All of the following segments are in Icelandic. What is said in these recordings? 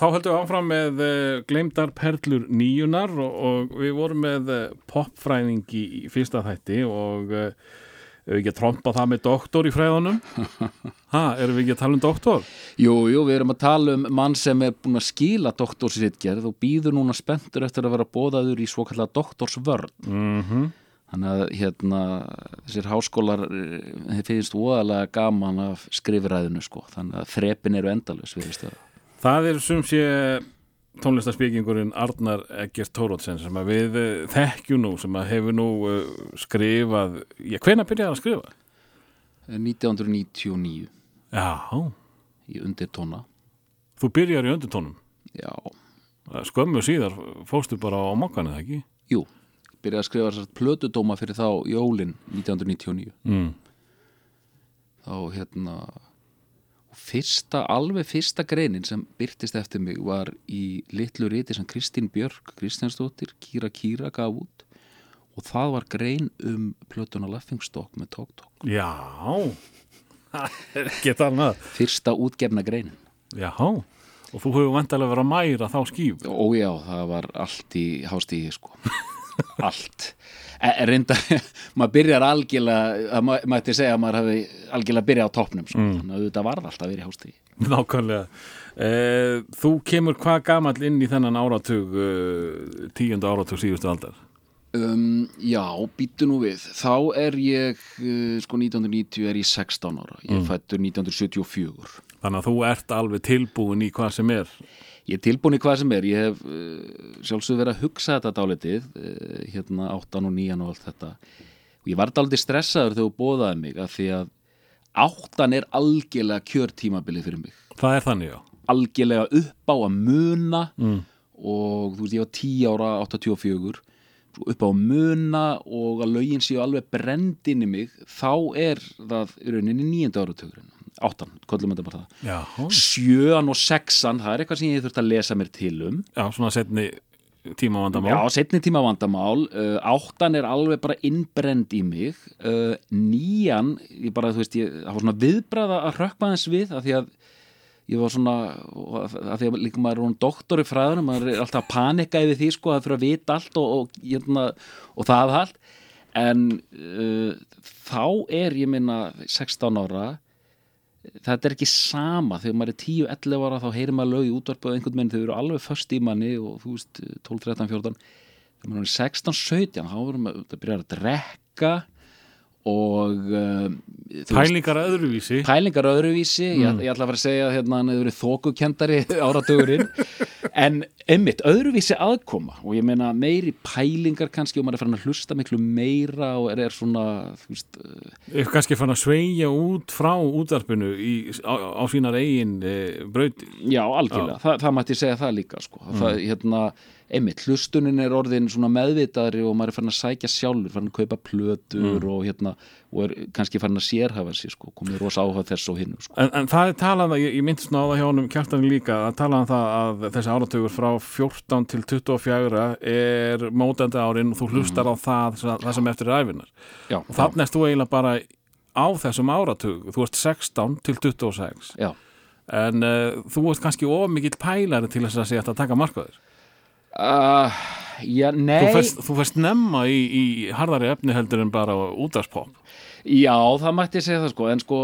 þá höldum við áfram með uh, gleymdar perlur nýjunar og, og við vorum með uh, popfræðing í, fyrsta þætti og uh, erum við ekki að trompa það með doktor í fræðunum? Ha, erum við ekki að tala um doktor? Jú, jú, við erum að tala um mann sem er búin að skila doktorsritgerð og býður núna spenntur eftir að vera bóðaður í svo kallar doktorsvörn. Mm Þannig að hérna, þessir háskólar eh, finnst óalega gaman af skrifræðinu sko. Þannig að þrepin eru endalus við veist það. Það er sem sé tónlistarspíkingurinn Arnar Eggert Tórótsen sem við uh, þekkju nú, sem hefur nú uh, skrifað, já, hvenær byrjaði hann að skrifa? 1999 Já, í undirtóna. þú byrjar í öndutónum. Já, Skömmu síðar fóstu bara á mokkanu, það ekki? jú, byrjaði að skrifa þessar plötudóma fyrir þá jólin 1999. Mm. Þá hérna, fyrsta, alveg fyrsta greinin sem byrtist eftir mig var í litlu riti sem Kristín Björk, Kristjánsdóttir, Kýra Kýra gaf út og það var grein um plötuna Laughingstock með Tók Tók. Já, ekki annað. Fyrsta útgefna greinin. Já, og þú hefur vantarlega verið að mæra þá skíf. Ó já, það var allt í hástíði sko allt e, reynda, maður byrjar algjörlega það ma- mætti segja að maður hafi algjörlega byrjað á toppnum sko. þannig að þetta varð alltaf verið í hástíði Nákvæmlega. Eh, þú kemur hvað gamall inn í þennan áratug, uh, tíundu áratug síðustu aldar? um, Já, býtu nú við þá er ég, uh, sko 1990 er ég 16 ára, ég er fættur 1974 Þannig að þú ert alveg tilbúin í hvað sem er. Ég er tilbúin í hvað sem er, ég hef uh, sjálfsög verið að hugsa þetta dálitið, uh, hérna 8 og 9 og allt þetta. Og ég var dálítið stressaður þegar þú bóðaði mig að því að 8 er algjörlega kjörtímabilið fyrir mig. Það er þannig, já. Algjörlega upp á að muna Mm. og þú veist ég var 10 ára 84, svo upp á muna og að lögin séu alveg brend inn í mig, þá er það í rauninni nýjönda áratugurinn. 8, kollum þetta bara það. Já, Sjöan og sexan, það er eitthvað sem ég þurft að lesa mér til um. já svona setni tíma vandamál. Já, setni tíma vandamál uh, áttan er alveg bara innbrend í mig uh, nýjan, ég bara, þú veist ég, það var svona viðbræða að rökkma þess við af því að ég var svona af því að líka maður er hún doktor í fræðunum maður er alltaf að panika yfir því sko að fyrir að vita allt og, og, hérna, og það allt en uh, þá er ég minna 16 ára þetta er ekki sama þegar maður er 10-11 ára þá heyrir maður lög í útvarpu og einhvern veginn þau eru alveg föst í manni og þú veist 12, 13, 14 þegar maður er 16, 17 þá verður maður að byrja að drekka og veist, Pælingar öðruvísi. pælingar öðruvísi. Ég, ég ætla að fara að segja að hérna, hann hefur verið þókukendari áratugurinn. En einmitt, öðruvísi aðkoma. Og ég meina meiri pælingar kannski og maður er farin að hlusta miklu meira og er, er svona veist, uh, Ef kannski fann að sveigja út frá útvarpinu í, á, á sínar eigin e, brauti. já, algjörlega, Þa, það mætti segja það líka sko. það, hérna, einmitt, hlustunin er orðin svona meðvitaðri og maður er farin að sækja sjálfur, farin að kaupa plötur og hérna, og er kannski farin að sérhafa sér, sko, komið rosa áhuga þess og hinnu, sko. En, en það er talað, ég, ég myndist ná það hjá honum kjartanir líka, að tala um það að þessi áratugur frá 14 til 24 er mótandi árin og þú hlustar á það, það sem eftir er æfinar. já, Og þannig erst þú eiginlega bara á þessum áratug, þú ert 16 til 26 já, en uh, þú ert kannski of mikill pælari til þess að sé að taka markaður. Uh, já, nei. Þú fyrst nemma í, í harðari efni heldur en bara útvarspop. Já, það mætti segja það sko. En sko,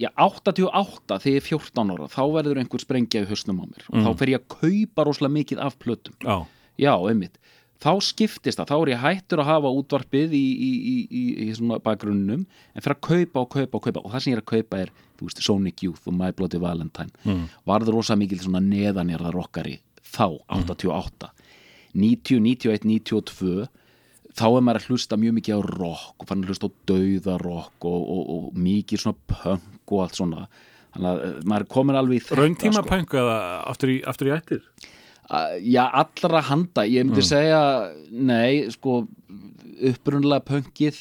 já, 88 þegar ég er 14 ára, þá verður einhver sprengja í hausnum á mér. Og þá fer ég að kaupa rosalega mikið af plötum. Já, Já, einmitt. Þá skiptist það, þá er ég hættur að hafa útvarpið í, í, í, í, í svona bakgrunnum en fyrir að kaupa og kaupa og kaupa. Og það sem ég er að kaupa er, þú veist, Sonic Youth og My Bloody Valentine. Mm. varður rosa mikil svona neðanjarða rockari þá, 88 90, 91, 92 þá er maður að hlusta mjög mikið á rock og fann að hlusta á dauða rock og, og, og mikið svona punk og allt svona þannig að eh, maður komin alveg í þetta rauntíma sko. pöngu eða aftur í, aftur í ættir? Uh, Já, allra handa, ég myndi segja nei, sko upprunlega pöngið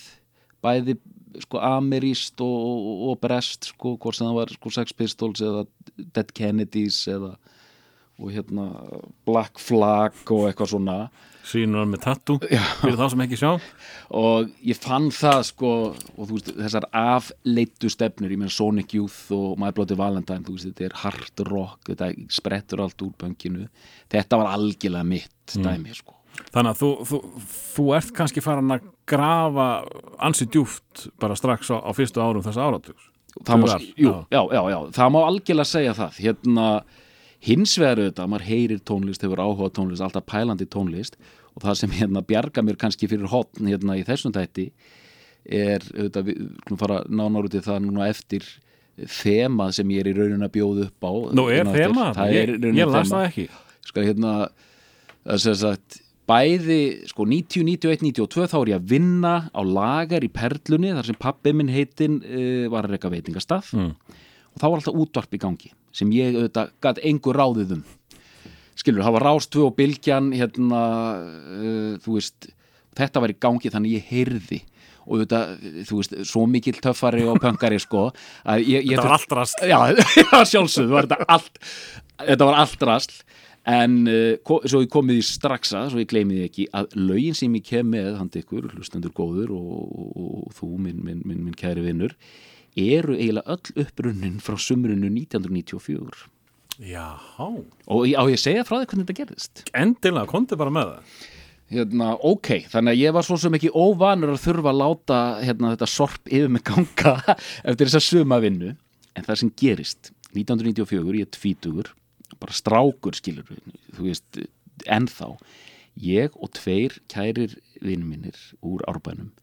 bæði sko ameríst og, og, og brest sko, hvort sem það var sko Sex Pistols eða Dead Kennedys eða og hérna Black Flag og eitthvað svona. Sínur hann með tattoo. Fyrir þá sem ekki sjá. Og ég fann það sko og þú veist þessar afleittu stefnur ég meina Sonic Youth og My Bloody Valentine þú veist þetta er hard rock þetta sprettur allt úr pönginu þetta var algjörlega mitt dæmi sko. Þannig að þú, þú, þú ert kannski farin að grafa ansi djúft bara strax á, á fyrstu árum þessa áratugs. Jú, já, já, já, það má algjörlega segja það. Hérna hins vegar auðvitað, maður heyrir tónlist hefur áhuga tónlist, alltaf pælandi tónlist og það sem hérna bjarga mér kannski fyrir hotn hérna í þessum þætti er auðvitað, við skulum fara nánar út í það núna eftir þemað sem ég er í raunin að bjóða upp á. Nú er eftir. þema, það ég, ég las það ekki. Skal hérna það sem sagt bæði sko 90, 91, 92 þá er ég að vinna á lagar í Perlunni þar sem pappi minn heitinn uh, var að reyka veitingastað. Mm. og þá var alltaf útvarp í gangi sem ég auðvitað gæti engur ráðið um. Skilur, það var rást og bylgjan hérna uh, þú veist, þetta var í gangi þannig ég heyrði. Og auðvitað, þú veist, svo mikill töffari og pöngari sko ég, ég Þetta var allt rast. Já, var þetta allt þetta var allt rasl en uh, svo ég komið í strax að svo ég gleymið ekki að lögin sem ég kem með handi ykkur, hlustendur góður og, og, og þú, minn, minn, minn, minn kæri vinnur eru eiginlega öll upprunnin frá sumrunu 1994 Já, og á ég segja frá því hvernig þetta gerðist? Endilega, komdu bara með það. Hérna, ok, þannig að ég var svo sem ekki óvanur að þurfa að láta hérna, þetta sorp yfir mig ganga eftir þessa sumavinnu en það sem gerist 1994, ég er tvítugur bara strákur skilur þú veist, ennþá. Ég og tveir kærir vinnum mínir úr árbænum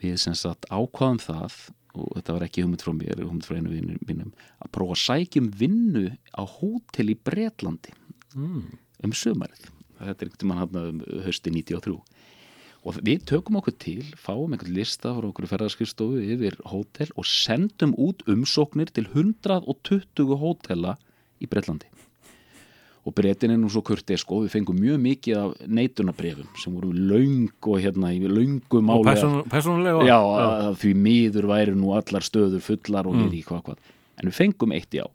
við sem sagt ákvaðum það og þetta var ekki hugmynd frá mér, hugmynd frá einu vinnum mínum að prófa að sækjum vinnu á hótel í Bretlandi mm. um sömarið þetta er einhvern mann hann um hösti 93 og við tökum okkur til fáum einhvern lista frá okkur ferðarskristofu yfir hótel og sendum út umsóknir til 120 hótela í Bretlandi og breytin er nú svo kurtið sko, við fengum mjög mikið af neitunabrefum sem voru löng og hérna í löngu Og máli persónu, persónulega? Já, að því miður væri nú allar stöður fullar og við í hvað hvað. En við fengum eitt já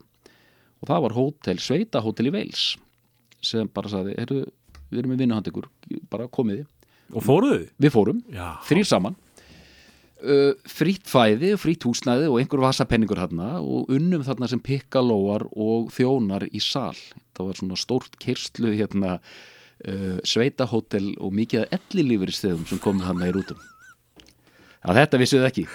og það var hótel, sveita hótel í Veils sem bara saði, við erum með vinnuhand ykkur, bara komiði. Og fóruðu við fórum, Já. þrýr saman uh, frýtt fæði, frýtt húsnæði og einhver vasapenningur þarna og unnum þarna sem pikkalóar og þjónar í sal. Það var svona stórt kyrslu hérna uh, sveitahótel og mikið að ellilífur í stöðum sem komið þarna í rútum. Að þetta vissuð ekki.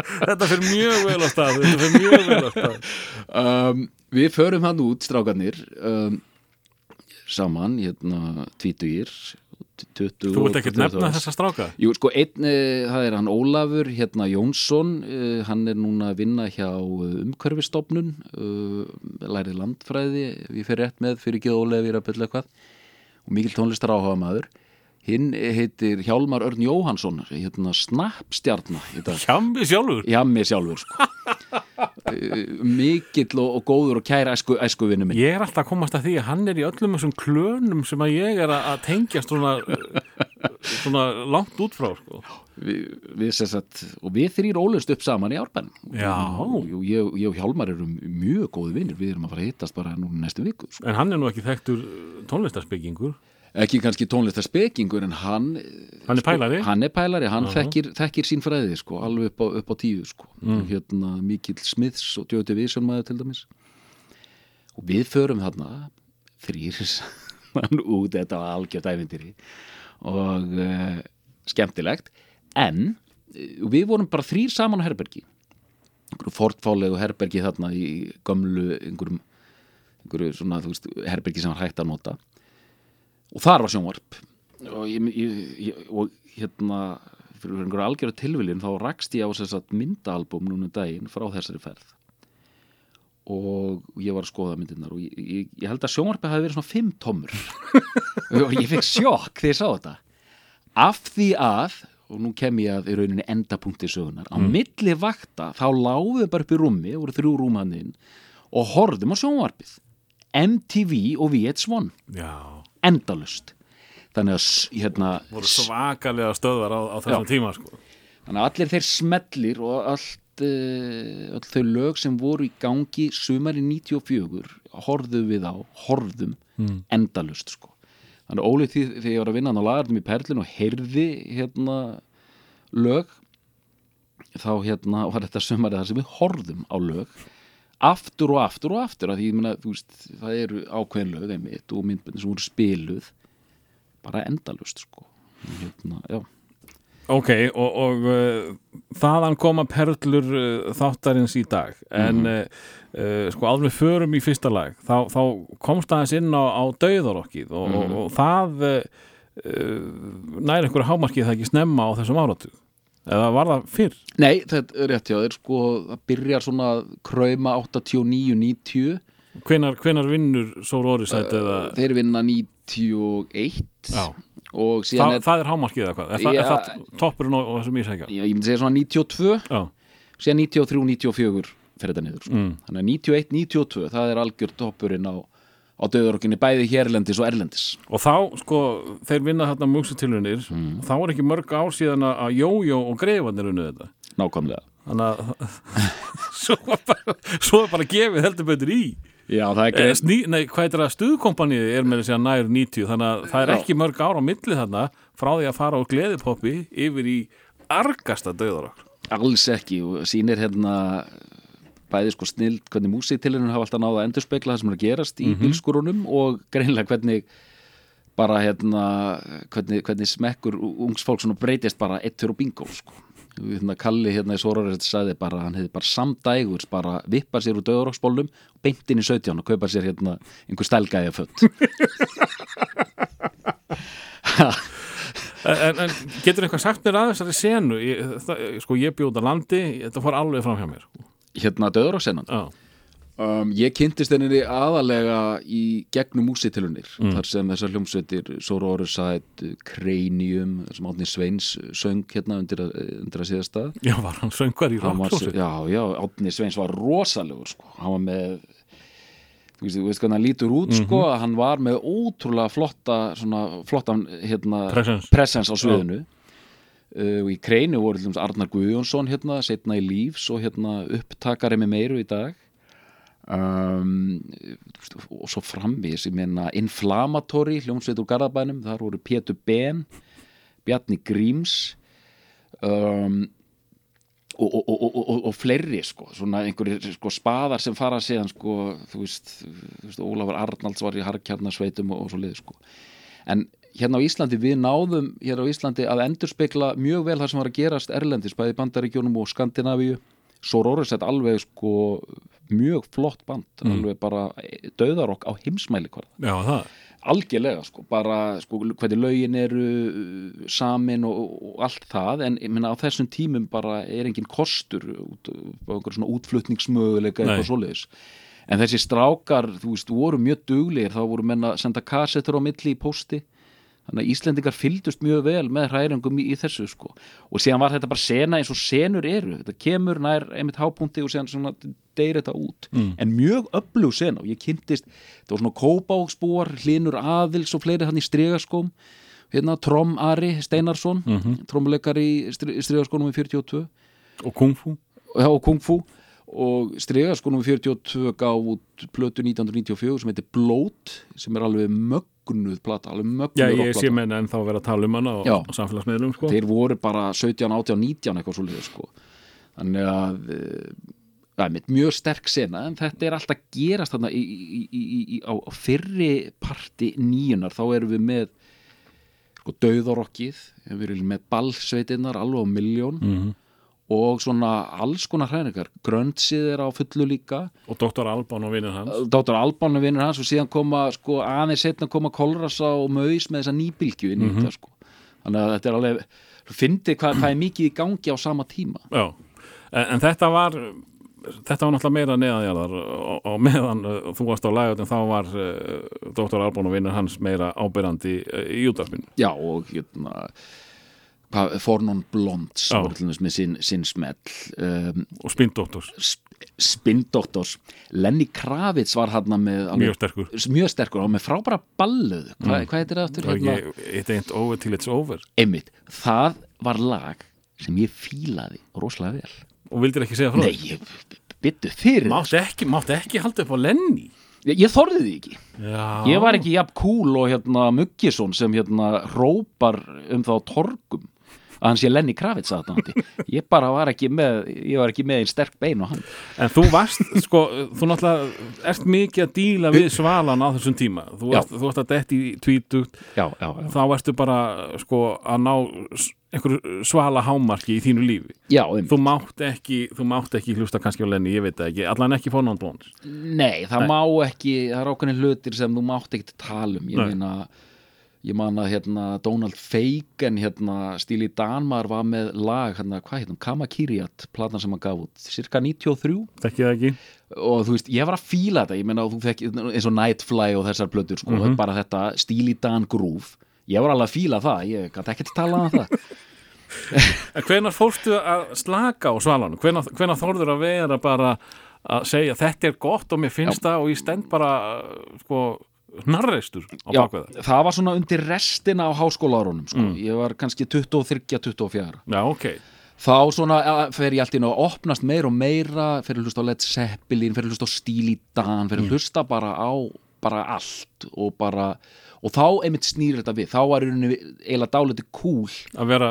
Þetta fyrir mjög vel á stað Þetta fyrir mjög vel á stað. Um, við förum hann út strákarnir um, saman hérna tvítugir 20 Þú ert ekki að nefna þessa stráka? Jú, sko, einn, uh, það er hann Ólafur hérna Jónsson, uh, hann er núna að vinna hjá umhverfistofnun uh, lærið landfræði ég fer rétt með fyrir ekki Ólafur að byrja eitthvað. Og mikil tónlistar áhuga maður hinn heitir Hjálmar Örn Jóhansson hérna Snappstjarna Hjammi sjálfur Hjammi sjálfur sko. uh, mikill og, og góður og kæra æsku, æsku vinnu minn Ég er alltaf að komast að því að hann er í öllum þessum klönum sem að ég er að tengjast svona, svona langt út frá sko. við, við sagt, og við þrýr ólust upp saman í árbænum Já. og, ég, ég og Hjálmar erum mjög góði vinnir við erum að fara að hittast bara núna næstu viku sko. En hann er nú ekki þekktur tónlistarspekingur ekki kannski tónlistarspekingur en hann Hann er pælari hann er pælari, hann Já. þekkir, þekkir sín fræði sko, alveg upp á, upp á tíu sko. Mm. hérna Mikill Smiths og Joe Division maður til dæmis og við förum þarna þrýr saman út þetta var algjört ævindýri og uh, skemmtilegt en uh, við vorum bara þrýr saman á herbergi einhverju fortfálegu herbergi þarna í gömlu einhverjum, einhverju svona þú veist, herbergi sem var hægt að nota og þar var sjónvarp. Og, ég, ég, ég, og hérna fyrir einhverju algjöru tilviljun þá rakst ég á myndaalbum núna um daginn frá þessari ferð. Og ég var að skoða myndirnar og ég, ég, held að sjónvarpið hafi verið svona fimm tommur og ég fekk sjokk þegar ég sá þetta. Af því að og nú kem ég að í rauninni endapunkti sögunar á milli vakta þá lágum við bara upp í rúmi, voru þrjú rúmanninn og horfðum á sjónvarpið. MTV og VH1 Já, endalust þannig að hérna, voru svakalega stöðvar á, á þessum Já. tíma sko. þannig að allir þeir smellir og allt uh, öll þau lög sem voru í gangi sumari 94 horfðum við á, horfðum Mm. endalust sko. þannig ólið því þegar ég var að vinna á lagarnum í Perlin og heyrði hérna lög þá hérna var þetta sumari þar sem við horfðum á lög aftur og aftur og aftur því þú veist, það eru ákveðin lög einmitt og myndböndin sem voru spiluð bara endalust sko. hérna, Ok, og, og uh, þaðan koma perlur uh, þáttarins í dag. En uh, uh, sko alveg förum í fyrsta lag þá, þá komst aðeins inn á, á dauðarokkið og, og, og það uh, uh, næri einhverju hámarkið það ekki snemma á þessum áratug eða var það fyrr? Nei, þetta er rétt hjá þér sko, það byrjar svona að krauma 89-90 Hvenar, hvenar vinnur Sóru Órisætt eða þeir vinna 91 Já. Þa, er, það er hámarkið eða hvað? Er, Já. er það toppurinn og, og þessum ísækja? já, ég myndi segja svona 92 Já, síðan 93-94 fyrir þetta niður sko. mm. þannig að 91-92 það er algjör toppurinn á, á döðurokkinni bæði hérlendis og erlendis. Og þá sko þeir vinna þarna músitilunir Mm. þá er ekki mörg ár síðan að- Jójó og Greifarnir unnu þetta. Nákvæmlega. Þannig að svo, var bara, svo er bara gefið heldur betur í. Já, það er eh, ekki sný, nei, hvað er það? Stuðkompanið er með þess að nær 90 þannig að það er ekki mörg ár á milli þarna frá því að fara á gleðipoppi yfir í argasta döðarokk alls ekki og sýnir hérna bæði sko snild hvernig músiktilunum hafa alltaf náða að endurspegla það sem er að gerast í bílskurunum og greinlega hvernig bara hérna hvernig, hvernig smekkur ungs fólk svona breytist bara eittur og bingo sko. hérna Kalli hérna í Sórarist sagði bara hann hefði bara samdægur bara vippað sér úr döðuroksbólnum beint inn í 17 og kaupa sér hérna einhver stælgæja fött en, en getur eitthvað sagt mér að þessari senu? Ég, það, sko ég bjóða landi þetta fór alveg fram hjá mér hérna döðuroksennan Já, Um, ég kynntist henni aðalega í gegnum músitilunir þar sem þessar hljómsveitir Sóru Orusæt, Cranium þar sem Átni Sveins söng hérna undir undir að síðasta já var hann söngar í rockklósi já, já, Átni Sveins var rosalegur sko. hann var með þú veist, þú veist hvernig hann lítur út sko, að hann var með ótrúlega flotta svona, flottan hérna, presence. á sviðinu. Uh, og í kreinu voru dæmis Arnar Guðjónsson hérna, setna í lífs og hérna upptakari með meiru í dag um, og svo framvís ég meina Inflammatory hljómsveit úr Garðabænum, þar voru Pétur Ben Bjarni Gríms um, og, og, og, og, fleiri sko, svona einhverjir sko, spaðar sem fara síðan sko, þú veist, þú veist Ólafur Arnalds var í harkjarnasveitum og, svo liði sko. en hérna á Íslandi við náðum hér á Íslandi að endurspegla mjög vel það sem var að gerast erlendis bæði Bandaríkjónum og Skandinavíu. Sororus er alveg sko mjög flott band, alveg bara döðarokk á heimsmæli það. Algjörlega sko, bara sko, hvernig lögin eru uh, samin og, og allt það en ég meina á þessum tímum bara er engin kostur út, svona útflutningsmöguleika eitthvað svoleiðis. En þessi strákar, þú veist, voru mjög duglegir þá voru menn að senda kassettur á milli í pósti þannig að Íslendingar fylgdust mjög vel með hræringum í, í þessu sko. Og síðan var þetta bara sena eins og senur eru. Þetta kemur nær einmitt hápunkti og síðan svona deyr þetta út. Mm. en mjög öflug sena. Og ég kynntist það var svona kópáksbúar, hlinur aðils og fleiri hann í stregaskóm hérna Trom Ari Steinarsson mm Mhm. trommuleikari í stregaskónum í 42 og kung fu? Já, og Kung Fu. Og stregaskónum í 42 gaf út plötu 1994 sem heitir Blót sem er alveg mögnuð plata, alveg mögnuð Já, ég rockplata. sé menn ennþá vera að tala um hana og, og samfélagsmiðlum sko. þeir voru bara 17, 18, 19 eitthvað svo liður sko þannig að eh, það er mitt mjög sterk sena en þetta er alltaf gerast þarna í, í, í, á, á fyrri parti nýjunar þá erum við með sko döðarokkið við erum með ballsveitinnar alveg á miljón Mhm. Og svona alls konar hræningar gröntsið er á fullu líka. Og Dr. Alban og vinnur hans. Dóttar Alban er vinnur hans og síðan koma sko aðeins setna koma Kolrasa og Maus með þessa nýbylgju inn í þetta sko. Þannig að þetta er alveg fyndi hvað, hvað er mikið í gangi á sama tíma. Já, en, en þetta var þetta var náttúrulega meira neðanjarðar. Og, og meðan uh, þú varst á en þá var uh, Dr. Alban og vinnur hans meira ábyrrandi uh, í útarpinu já og hérna til dæmis með sinn, sinn smell um, og Spindótturs, Spindoktors Lenny Kravitz var hann með alveg- mjög sterkur. mjög sterkur og með frábæra balluð Hva, hvað heitir það aftur? Hérna? it ain't over till it's over. Einmitt, það var lag sem ég fílaði rosalega vel. Og vildir ekki segja frá Nei, ég byttu fyrir Mátt ekki, mátt ekki halda upp á Lenny? Ég, ég þorði því ekki. Já. Ég var ekki jafn cool og hérna Muggisson sem hérna rópar um þá torgum að hann sé Lenny Kravitz aðdándi ég bara var ekki með ég var ekki með einn sterk bein og hann. En þú varst, sko, þú náttúrulega ert mikið að díla við svalan á þessum tíma. Þú Já. ert, þú ert að detti í tvítugt. Já, já, já. þá ertu bara, sko, að ná einhverju svala hámarki í þínu lífi. Já um, Þú mátt ekki, þú mátt ekki hlusta kannski á Lenny, ég veit ekki. Allan ekki náttúrulega blóns nei, það má ekki það er ákveðin hlutir sem þú mátt ekki tala um. Ég Nei. meina ég man að hérna Donald Fagan hérna Stíli Danmar var með lag hérna, hvað hérna, Kamakiriat platan sem hann gaf út, cirka 93 Þekki það ekki? og þú veist, ég var að fíla þetta ég meina, þú fekk eins og Nightfly og þessar plötur, sko, Mhm. bara þetta Stíli Dan Groove, ég var alveg að fíla það ég gæti ekkert talað um það En hvenar fórstu að slaka á svalanum? Hvenar, hvenar þorður að vera bara að segja þetta er gott og mér finnst það og ég stend bara sko hnarreistur á Já, bakveða það. var svona undir restina á háskólaárunum sko. Mm. ég var kannski 23-24 Já, ok. Þá svona fer ég allt inn að opnast meira og meira fer að hlusta á Led Zeppelin fer að hlusta á Stíli Dan fer að Mm. hlusta bara á bara allt og bara og þá einmitt snýr þetta við. Þá í rauninni eiginlega dálítið cool. Að vera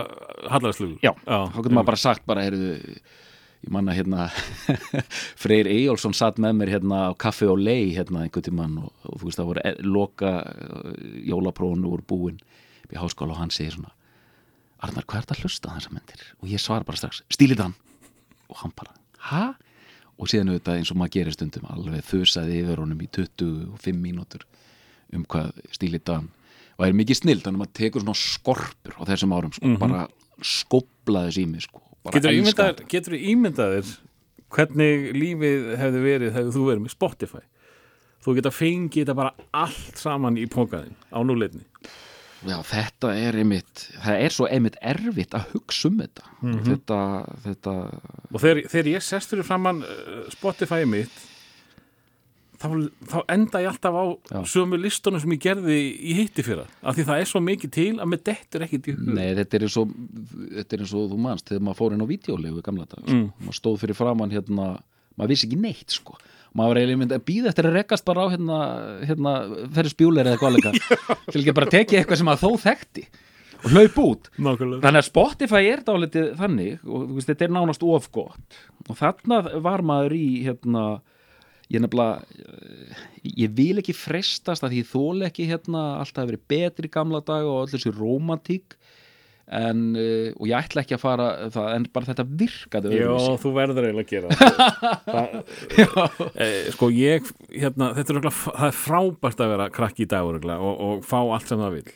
hallæðslugur Já, þá getur maður bara sagt bara, heyrðu, ég manna hérna Freyr Eyjólfsson satt með mér hérna á kaffi og lei hérna einhvern tímann og, og þú veist það voru e- loka jólaprófunu voru búin í háskóla og hann segir svona Arnar, hvað er þetta að hlusta þessar myndir? Og ég svara bara strax, stílið hann og hann bara, ha? Og síðan auðvitað eins og maður gerir stundum alveg þusaði yfir honum í 25 mínútur um hvað stílið hann og það er mikið snill, þannig að maður tekur svona skorpur á þessum árum, sko, bara skóplaði þessi í mig, sko bara Getur þú ímyndaðir hvernig lífið hefði verið hefði þú verið með Spotify? Þú geta fengið þetta bara allt saman í pókaðin á núleitni Já, þetta er einmitt það er svo einmitt erfitt að hugsa um þetta. Mhm. þetta, þetta og þegar, þegar ég sest fyrir framann uh, Spotify mitt þá, þá enda ég alltaf á Já. sömu listunum sem ég gerði í hitti fyrir af því það er svo mikið til að með dettur ekkit í hug Nei, þetta er eins og þetta er eins og þú manst þegar maður fór inn á vídeolegu í gamla dag, sko. Mm. maður stóð fyrir framann hérna, maður vissi ekki neitt sko maður eiginlega myndi að býða eftir að rekast bara á hérna, hérna fyrir spjúleir eða hvað leika til ekki bara tekið eitthvað sem að þó þekkti og hlaup út Nákvæmlega. þannig að Spotify er dálítið þannig og veist, þetta er nánast of gott og þarna var maður í hérna, ég nefnilega eh, ég vil ekki frestast að því þól ekki hérna, alltaf verið betri gamla dag og öll þessi romantík en, uh, og ég ætla ekki að fara það, en bara þetta virkaði Já, þú verður eiginlega að gera það. e, Sko ég, hérna, þetta er, f- það er frábært að vera krakki í dag og, og fá allt sem það vil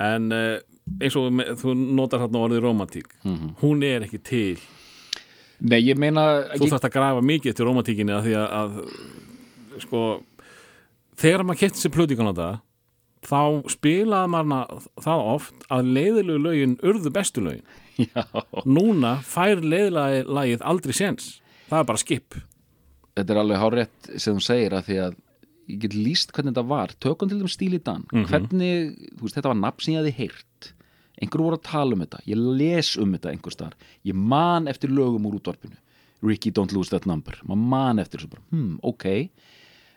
en eins og þú notar hérna orðið romantík Mhm. hún er ekki til Nei, ég meina þú ég, þarft að grafa mikið til romantíkinni að því að, að sko þegar maður kefti sér plötíkan á það þá spilaði maður það oft að leiðilegu lögin urðu bestu lögin. Já, núna fær leiðilagi lagið aldrei séns. Það er bara skip. Þetta er alveg hárétt sem þú segir að því að ég get líst hvernig þetta var. Tökum til þeim stíl í dan hvernig, þú veist, þetta var nafn sem ég hefði heyrt einhver voru að tala um þetta. Ég les um þetta einhver staðar. Ég man eftir lögum úr útvarpinu. Ricky don't lose that number. Maður man eftir þessu bara, hmm, ok.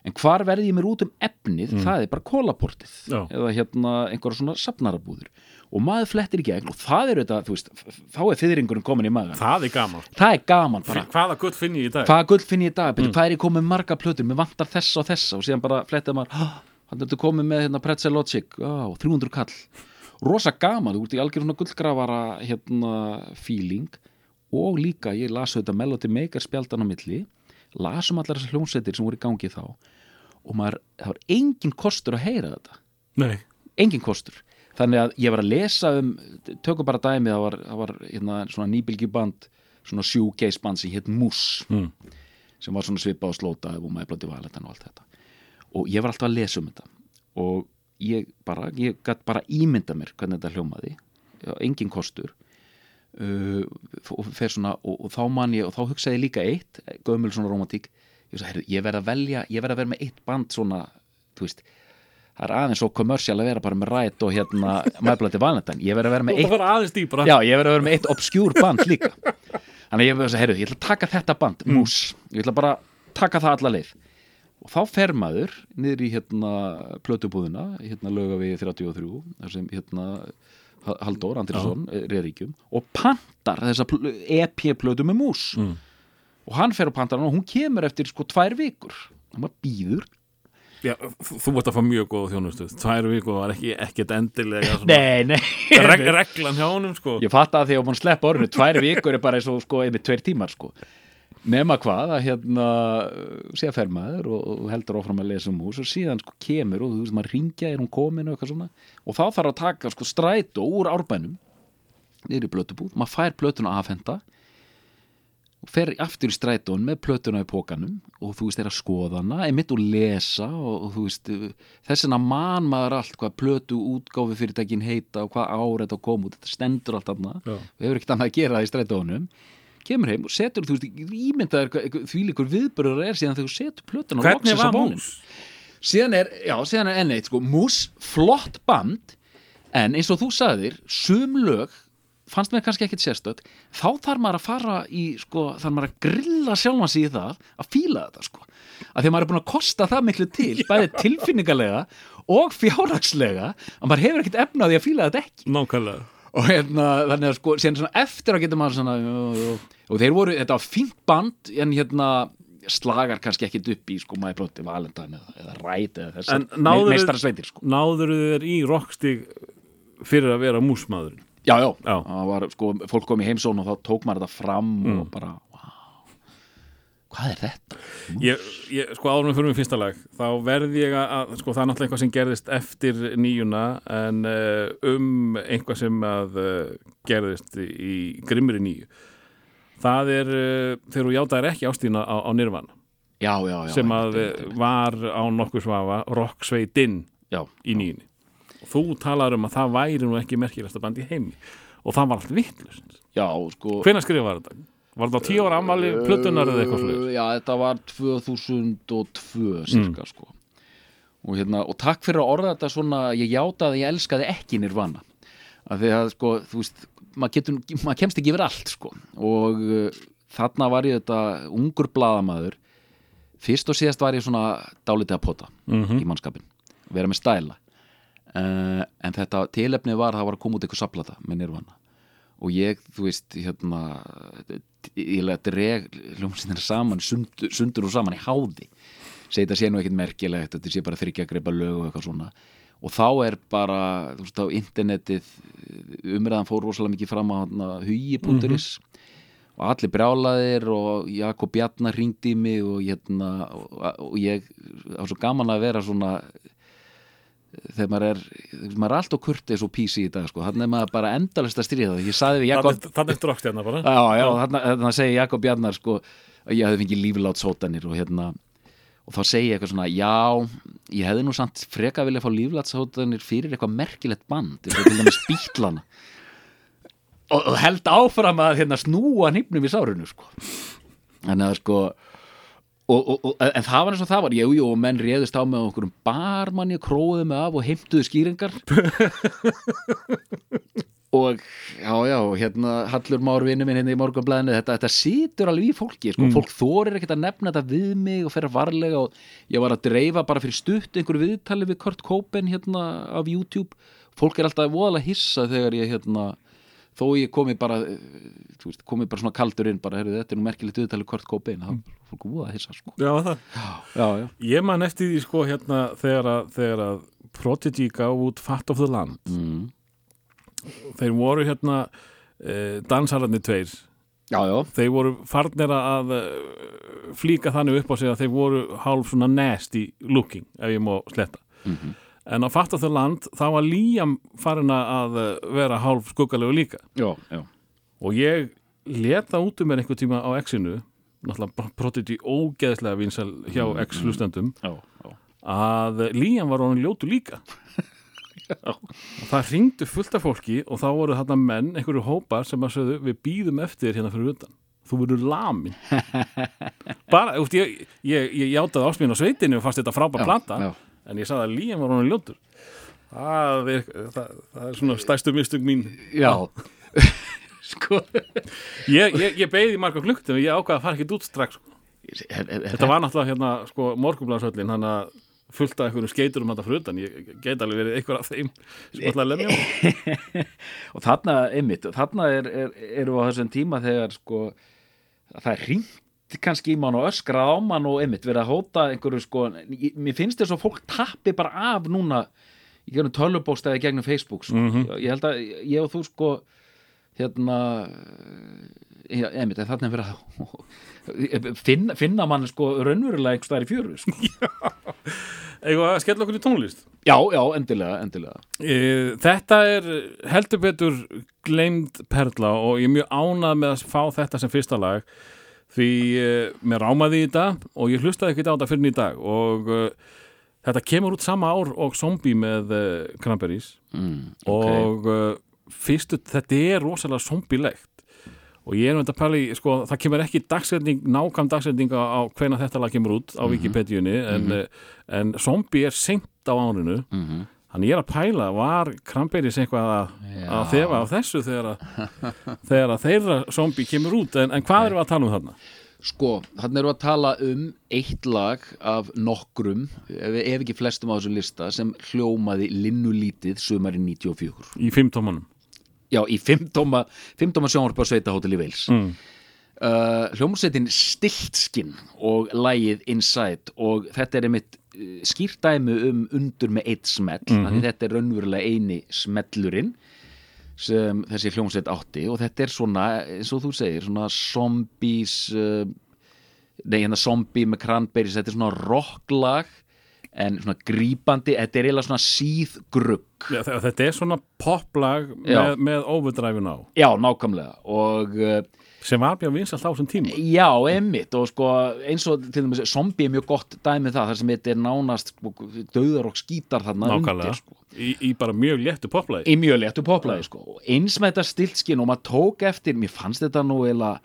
En hvar verði ég mér út um efnið? Það er bara kólaportið eða hérna einhverja svona safnarabúður og maður flettir í gegn og það er þetta, þú veist, þá er fyrringurinn komin í magan það er gaman. Það er gaman bara. Hvaða gull finn ég í dag? Hvaða gull finn ég í dag, mm. hvað er ég komið með marga plötur? Mér vantar þessa og þessa og síðan bara flettið maður, "Ah, hann er þetta komið með hérna, Pretzel Logic, á, 300 kall rosa gaman, þú ert í algjör svona gullgrafara hérna feeling. Og líka, ég las þetta Melody Maker spjaldan á milli lasum allar þessar hljómsveitir sem voru í gangi þá. Og maður, það var engin kostur að heyra þetta. Nei. engin kostur. Þannig að ég var að lesa um tökum bara dæmi, það var, það var hérna, svona nýbylgjuband svona shoegaze band sem hétt Moose Mm. sem var svona svipa og slóta og maður blóti valetan og allt þetta. Og ég var alltaf að lesa um þetta. Og ég bara, ég gætt bara ímynda mér hvernig þetta hljómaði engin kostur. Uh, og svona og, og þá man ég, og þá hugsaði ég líka eitt gömul svona romantík ég, sagði, ég verð að velja, ég verð að vera með eitt band svona, þú veist það er aðeins svo kommersial að vera bara með rætt og hérna mæblandi valentine, ég verð að vera með eitt Já, ég verði að vera með eitt obskjúr band líka. Þannig ég veist að, heyrðu, ég ætla að taka þetta band mús, ég ætla bara taka það alla leið og þá fer maður niður í hérna plötubúðina hérna löga við 33 þar sem hérna Ha- Halldór Andrisson í ríkjum og pantar þessa pl- EP-plötu með mús. Mm. og hann fer og pantar hann og hún kemur eftir sko tvær vikur. Og maður býður Já, þú vart að fá mjög góða þjónustu. Tvær viku var ekki, ekkert endilega Nei, nei. Reg, reglan hjá honum sko. Ég fatt að því að mann sleppa orðinu tvær vikur er bara eins og sko einmitt tveir tímar sko nema hvað að hérna sé að fer maður og, og heldur áfram að lesa um hús og síðan sko kemur og þú veist maður ringja er hún komin og eitthvað svona. Og þá þarf að taka sko strætó úr árbænum niður í blötubúð, maður fær plötuna afhenda og fer aftur í strætón með plötuna í pókanum og þú veist er að skoða hana, einmitt og lesa og, og þú veist, þess vegna man maður allt hvað plötu útgáfi fyrirtækin heita og hvað ár þetta kom út, þetta stendur allt annað og hefur ekkert annað að gera það í strætónum kemur heim og setur, þú veist, ímyndaður því líkur viðbörður er síðan þegar þú setur plötuna Hvernig loksins á bónin. síðan er, já, síðan er enn eitt sko, mús, flott band en eins og þú sagðir, sum lög fannst mér kannski ekkit sérstött þá þarf maður að fara í sko, þarf maður að grilla sjálfan sig í það að fíla þetta sko. Að því að maður er búin að kosta það miklu til bæði tilfinningalega og fjárhagslega að maður hefur ekkit efna á því að fíla þetta ekki. Nákvæmlega og hérna, þannig að sko, eftir að geta maður svona jú, og þeir voru, þetta var fínt band en hérna slagar kannski ekkit upp í sko maður blóti Valentine eða, eða Ræt eða þessar En náðurðu- meistara sveitir sko Náður þér í rockstig fyrir að vera músmaðurinn já, já, Já. var sko, fólk kom í heimsón og þá tók maður þetta fram Mm. og bara, hvað er þetta? ég, ég, sko árum fyrir mig fyrsta lag þá verð ég að, sko það er náttúrulega eitthvað sem gerðist eftir nýjuna en uh, um eitthvað sem að uh, gerðist í grimmri nýju. Það er uh, þegar þú játaðir ekki ástíðina á, á Nirvana. Já, já, já sem að var á nokkuð svafa já, í nýjunni. Og þú talar um að það væri nú ekki merkilegsta band í heimi. Og það var allt vittlust sko hvenær skrifaði þetta? Var þetta á tíu ára ammali plötunar eða eitthvað slúið? Já, þetta var 2002 cirka sko. Og, hérna, og takk fyrir að orða þetta svona ég játa að ég elskaði ekki nirvana. Af því að sko, þú veist maður, getur, maður kemst ekki yfir allt sko. Og uh, þarna var ég þetta ungur blaðamaður. Fyrst og síðast var ég svona dálítið að pota Mhm. í mannskapin, vera með stæla. Uh, en þetta tilefnið var að það var að koma út eitthvað saplata með nirvana og ég, þú veist, hérna ég lega dreg hljómsýnir saman, sundur, sundur og saman í háði. Segi þetta sé nú ekkert merkilegt þetta sé bara þryggja greipa lög og eitthvað svona. Og þá er bara, þú veist, á internetið umræðan fór rosalega mikið fram á hugi.is og allir brjálaðir og Jakob Bjarnar ringdi í mig og, hérna, og, og ég það var svo gaman að vera svona þegar maður er, maður er allt og kurteis og písi í dag sko, þannig er maður bara endalist að stríða það, ég saði við Jakob Þannig eftir rockstjarnar bara. Já, já, þarna, þarna segi Jakob Bjarnar sko, að ég hefði fengið líflátt sótanir og hérna og þá segi ég eitthvað svona, já ég hefði nú samt freka vilja fá líflátt sótanir fyrir eitthvað merkilegt band til dæmis bítlana og, og held áfram að hérna, snúa hnippnum í sárinu sko. þannig að sko og, og, og, en það var eins og það var, jú, jú, og menn réðust á með okkur um barmanni króðu mig af og heimtuðu skýringar. Og já, já, hérna Hallur Már vinnu minn hérna í morgunblæðinu þetta, þetta situr alveg í fólki, sko, fólk þorir ekkert að nefna þetta við mig og fer að varlega og ég var að dreifa bara fyrir stutt einhverju viðtali við Kurt Cobain hérna af YouTube, fólk er alltaf voðalega hissa þegar ég hérna þó ég komi bara eh, veist, komi bara svona kaldur inn bara, heyrðu, þetta er nú merkilegt viðtali við Kurt Cobain það er fólk voðalega hissa, sko. Já, já, já, Ég man eftir því sko hérna þegar að, þegar að Prodigy gaf út Fat of the Land. Mm. þeir voru hérna eh, dansararnir tveir. Já, já, þeir voru farnir að eh, flíka þannig upp á sig að þeir voru hálf svona nasty looking ef ég má sletta. Mhm. En á Fat of the Land þá var Liam farin að eh, vera hálf skuggalegu líka. Já, já. og ég let það út um mér einhver tíma á X-inu náttúrulega Prodigy ógeðslega vinsal hjá X-hlustendum já, já. að Liam var honum ljótu líka. Og það ringdu fullt af fólki og þá voru þarna menn, einhverju hópar sem að sögðu við býðum eftir hérna fyrir utan. Þú verður lamin bara, úst, ég, ég, ég játaði ásmín á sveitinu og fannst þetta frábær Já, plata. já. En ég sagði að Liam var honum ljótur. Það er, það, það er svona stærstu mistug mín. Já. Sko. Ég, ég, ég beigði marga klukkutum og ég ákvaði að fara ekkert út strax sko. Þetta var náttúrulega hérna sko, morgunblansöllin hann að fullt af einhverjum skeitur um þetta fyrir utan. Ég get alveg verið einhver af þeim sem að lemja og þarna, einmitt, þarna er, er, erum við á þessum tíma þegar sko, það er hringt kannski í mann og öskra á mann og einmitt verið að hóta einhverju sko, mér finnst þess að fólk tappi bara af núna í gegnum tölvubókstæði gegnum Facebook sko. Mhm. ég held að ég og þú sko hérna já, einmitt, en þarna er verið að finna, finna mann sko raunverulega einhvers staðar í fjöru sko. Að skella okkur í tónlist? já, já, endilega, endilega E, Þetta er heldur betur gleymd perla og ég er mjög ánað með að fá þetta sem fyrsta lag því e, mér rámaði í þetta og ég hlustaði ekkert á þetta fyrir í dag og e, þetta kemur út sama ár og Zombie með e, Cranberries. Mm, og uh, fyrstu, þetta er rosalega zombilegt og ég er með þetta pæli, sko, það kemur ekki dagsetning, nákvæm dagsetning á, hvena þetta lag kemur út á Wikipediunni en, mm en zombie er seint á árinu. Mm þannig ég er að pæla, var Cranberries eitthvað að, að þefa á þessu þegar að, þegar að þeirra zombie kemur út, en, en hvað við að tala um þarna? Sko, erum við að tala um eitt lag af nokkrum, ef, ef ekki flestum á þessu lista, sem hljómaði linnulítið sumari 94. Í fimmtómanum Já, í fimmtóma sjónvarpa sveitahótel í Veils. mm. Uh, hljómsveitin Stiltskinn og lagið Inside og þetta er einmitt uh, skýrt dæmi um undur með eitt smell, mm -hmm. þetta er raunverulega eini smellurinn sem þessi hljómsveit átti og þetta er svona, eins og þú segir, svona zombies uh, nei, hérna zombie með cranberries, þetta er svona rocklag en svona grípandi, þetta er eiginlega svona síðgrugg Já, þe- Þetta er svona poplag með, með overdrive á. Já, nákvæmlega og uh, sem var mjög vinsalt á þessum tíma Já, emmitt og sko eins og til dæmis zombie er mjög gott dæmi um það þar sem þetta er nánast sko, döðar og skítar þarna nákvæmlega, undir sko. í, í bara mjög léttu poplagi í mjög léttu poplaði sko. og eins með þetta stiltskinn og maður tók eftir mér fannst þetta nú eiginlega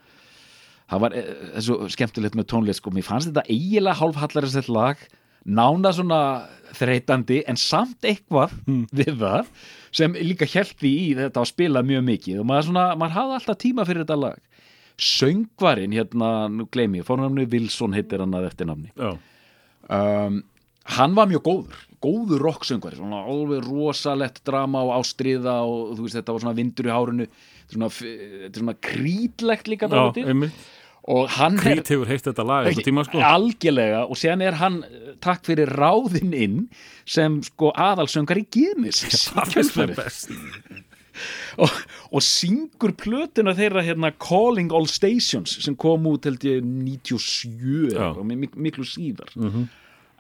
það var eh, þessu skemmtilegt með tónlist sko. mér fannst þetta eiginlega hálfhallarisett lag nána svona þreytandi en samt eitthvað við það sem líka hjælti í þetta að spila mjög mikið og maður, svona, maður hafði alltaf tíma fyrir þetta lag söngvarinn hérna, nú gleymi ég, fórnamni Wilson heitir hann að eftir namni um, hann var mjög góður góður rocksöngvari, svona alveg rosalett drama og ástriða og þú veist þetta var svona vindur í er svona, er svona krítlegt líka já og hann Krít hefur heitt þetta lag eitthvað tíma sko. Algjörlega og séðan er hann takk fyrir ráðinn inn sem sko aðalsöngari Genesis. Í Það kjölfarið. best og, og syngur plötuna þeirra hérna Calling All Stations sem kom út held ég 97 Já. og mik miklu síðar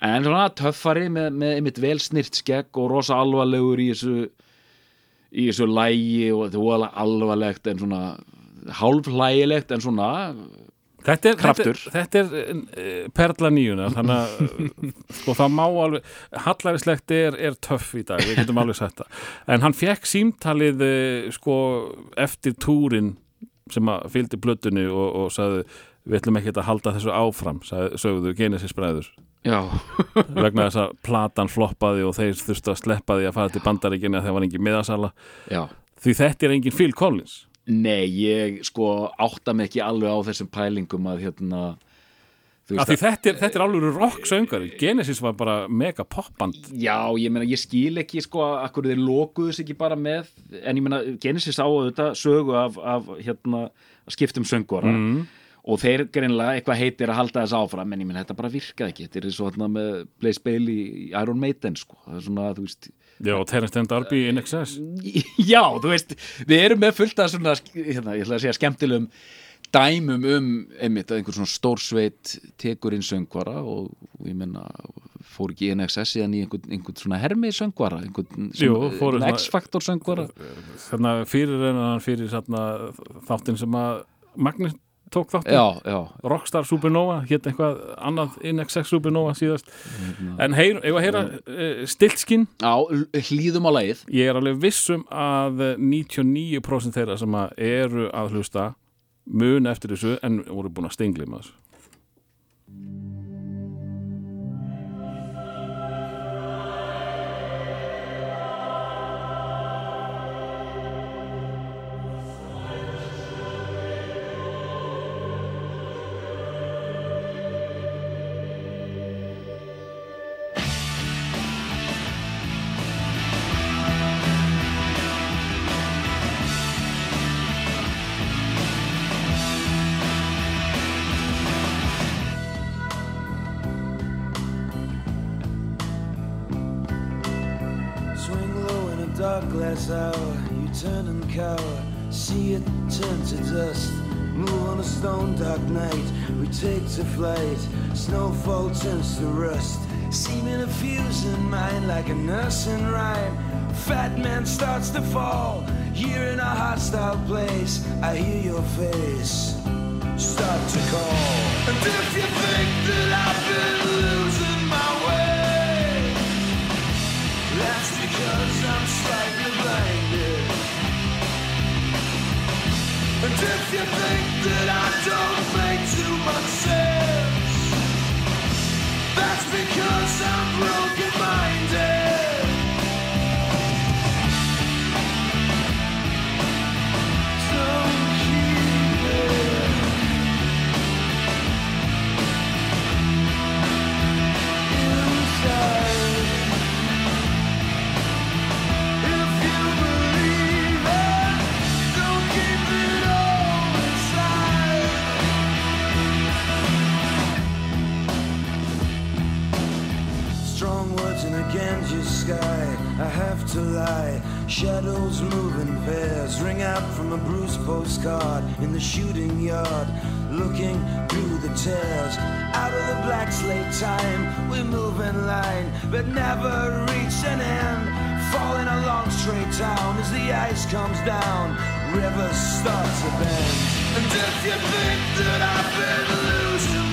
en svona töffari með, með einmitt vel snirt skegg og rosa alvarlegur í þessu í þessu lægi og þetta var alvarlegt en svona hálflægilegt en svona Þetta er, Kraftur. þetta, þetta er uh, perla nýjuna þannig að sko, það má alveg hallaриslegt er, er töff í dag, við getum alveg sagt það. En hann fekk símtalið uh, sko, eftir túrin sem að fylgdi blötunni og, og sagði við ætlum ekki að halda þessu áfram sagði, sögðu Genesis bræður. Já, vegna þess að platan floppaði og þeir þurftu að sleppa því að fara til bandaríkina þegar var engin miðasala. Já. Því þetta er engin Phil Collins Nei, ég sko átta mig ekki alveg á þessum pælingum að hérna þú af því þetta er, þetta er alveg rock söngari Genesis var bara mega popband Já, ég meina, ég skil ekki sko að akkur þeir lokuðu sig ekki bara með en ég meina, Genesis á þetta sögu af, af hérna, skiptum söngvara. Mm. og þeir greinlega eitthvað heitir að halda þess áfram en ég meina, þetta bara virkaði ekki. Þetta er svo hérna með Blaze Bailey í Iron Maiden sko, það er svona, þú veist Já, Terence Stamp Darby in excess Já, þú veist, við erum með fullt af svona, hérna, ég ætla að segja skemmtilegum dæmum um einmitt að einhver svona stórsveit tekur inn söngvara og, og ég menna fór ekki NXS síðan í einhvern, einhvern svona hermi söngvara einhvern, einhvern svona- X-faktor söngvara. Þannig fyrir en hann fyrir þarna, þáttinn sem að Magnus tók já, Rockstar Supernova, hétt eitthvað annað in excess Supernova síðast. En heyr, ef að heyra uh, stiltskinn já, hlýðum á lagið. Ég er alveg vissum að eh, 99% þeirra sem að eru að hlusta mun eftir þessu en voru búin að stinglima þessu hour, you turn and cower, see it turn to dust. Move on a stone dark night, we take to flight, snowfall turns to rust. Seeming a fuse in mind like a nursing rhyme. Fat man starts to fall, here in a hostile place, I hear your face start to call. And if you think that I've been losing because I'm broken minded. Sky. I have to lie. Shadows move in pairs, ring out from a bruised postcard in the shooting yard. Looking through the tears, out of the black slate time, we move in line, but never reach an end. Falling along straight down as the ice comes down, rivers start to bend. And if you think that I've been losing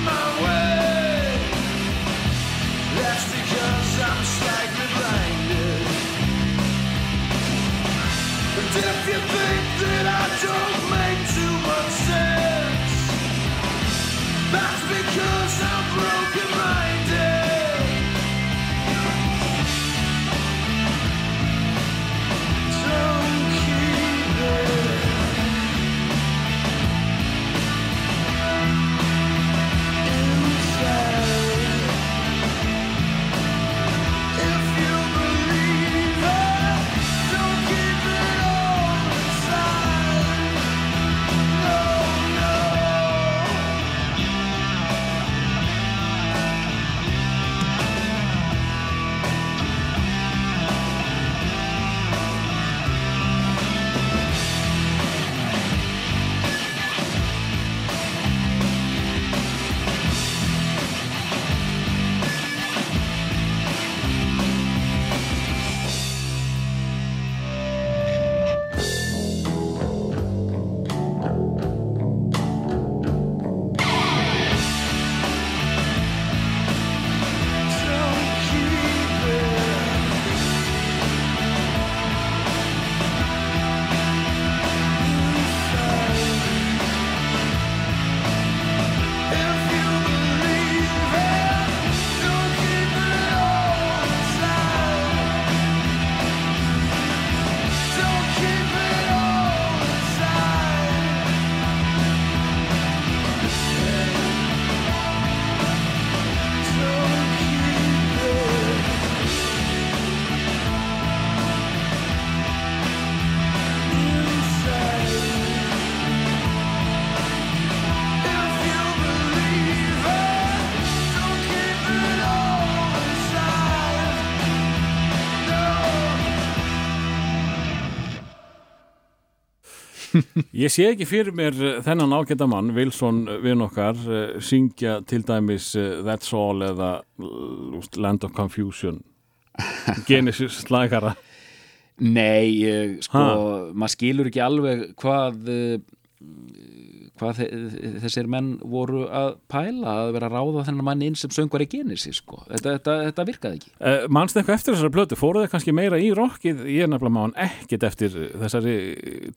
that's because I'm broken Ég sé ekki fyrir mér eh, þennan ágæta mann, Wilson vinn okkar, eh, syngja til dæmis eh, That's All eða eh, Land of Confusion, Genesis slagara. Nei, sko, Ha? maður skilur ekki alveg hvað hvað þe þessir menn voru að pæla að vera að ráða þennan mann inn sem söngvar í Genesis, sko. Þetta, þetta, þetta virkaði ekki. Uh, Manst eitthvað eftir þessari plötu, fóruð þið kannski meira í rockið, ég er nefnilega má hann ekkit eftir þessari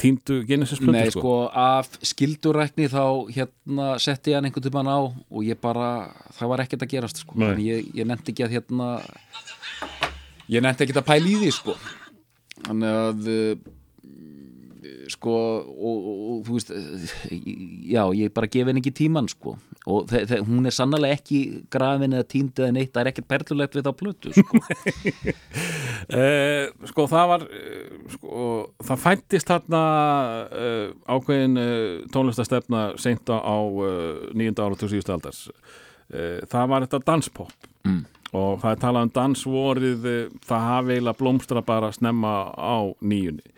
tíndu Genesis plötu, Nei, sko, af skildurækni þá hérna setti ég hann einhvern tímann á og ég bara, það var ekkert að gerast, sko. Nei. Þannig ég, ég nefndi ekki að hérna ég nefndi ekki að pæla í því, sko. Þannig að uh, sko og, og, þú veist eh, já, ég bara gefi henni ekki tíman sko og hún er sannlega ekki grafin eða tínd eða neitt, það er ekkert perlulegt við þá plötu sko. Uh, sko það var uh, sko, það fættist þarna uh, ákveðin uh, tónlistastefna seint á nýjunda ára til síðustu aldars það var þetta danspop Mm. og það er talað um dansvorið eh, það hafi eiginlega blómstra bara snemma á nýjunni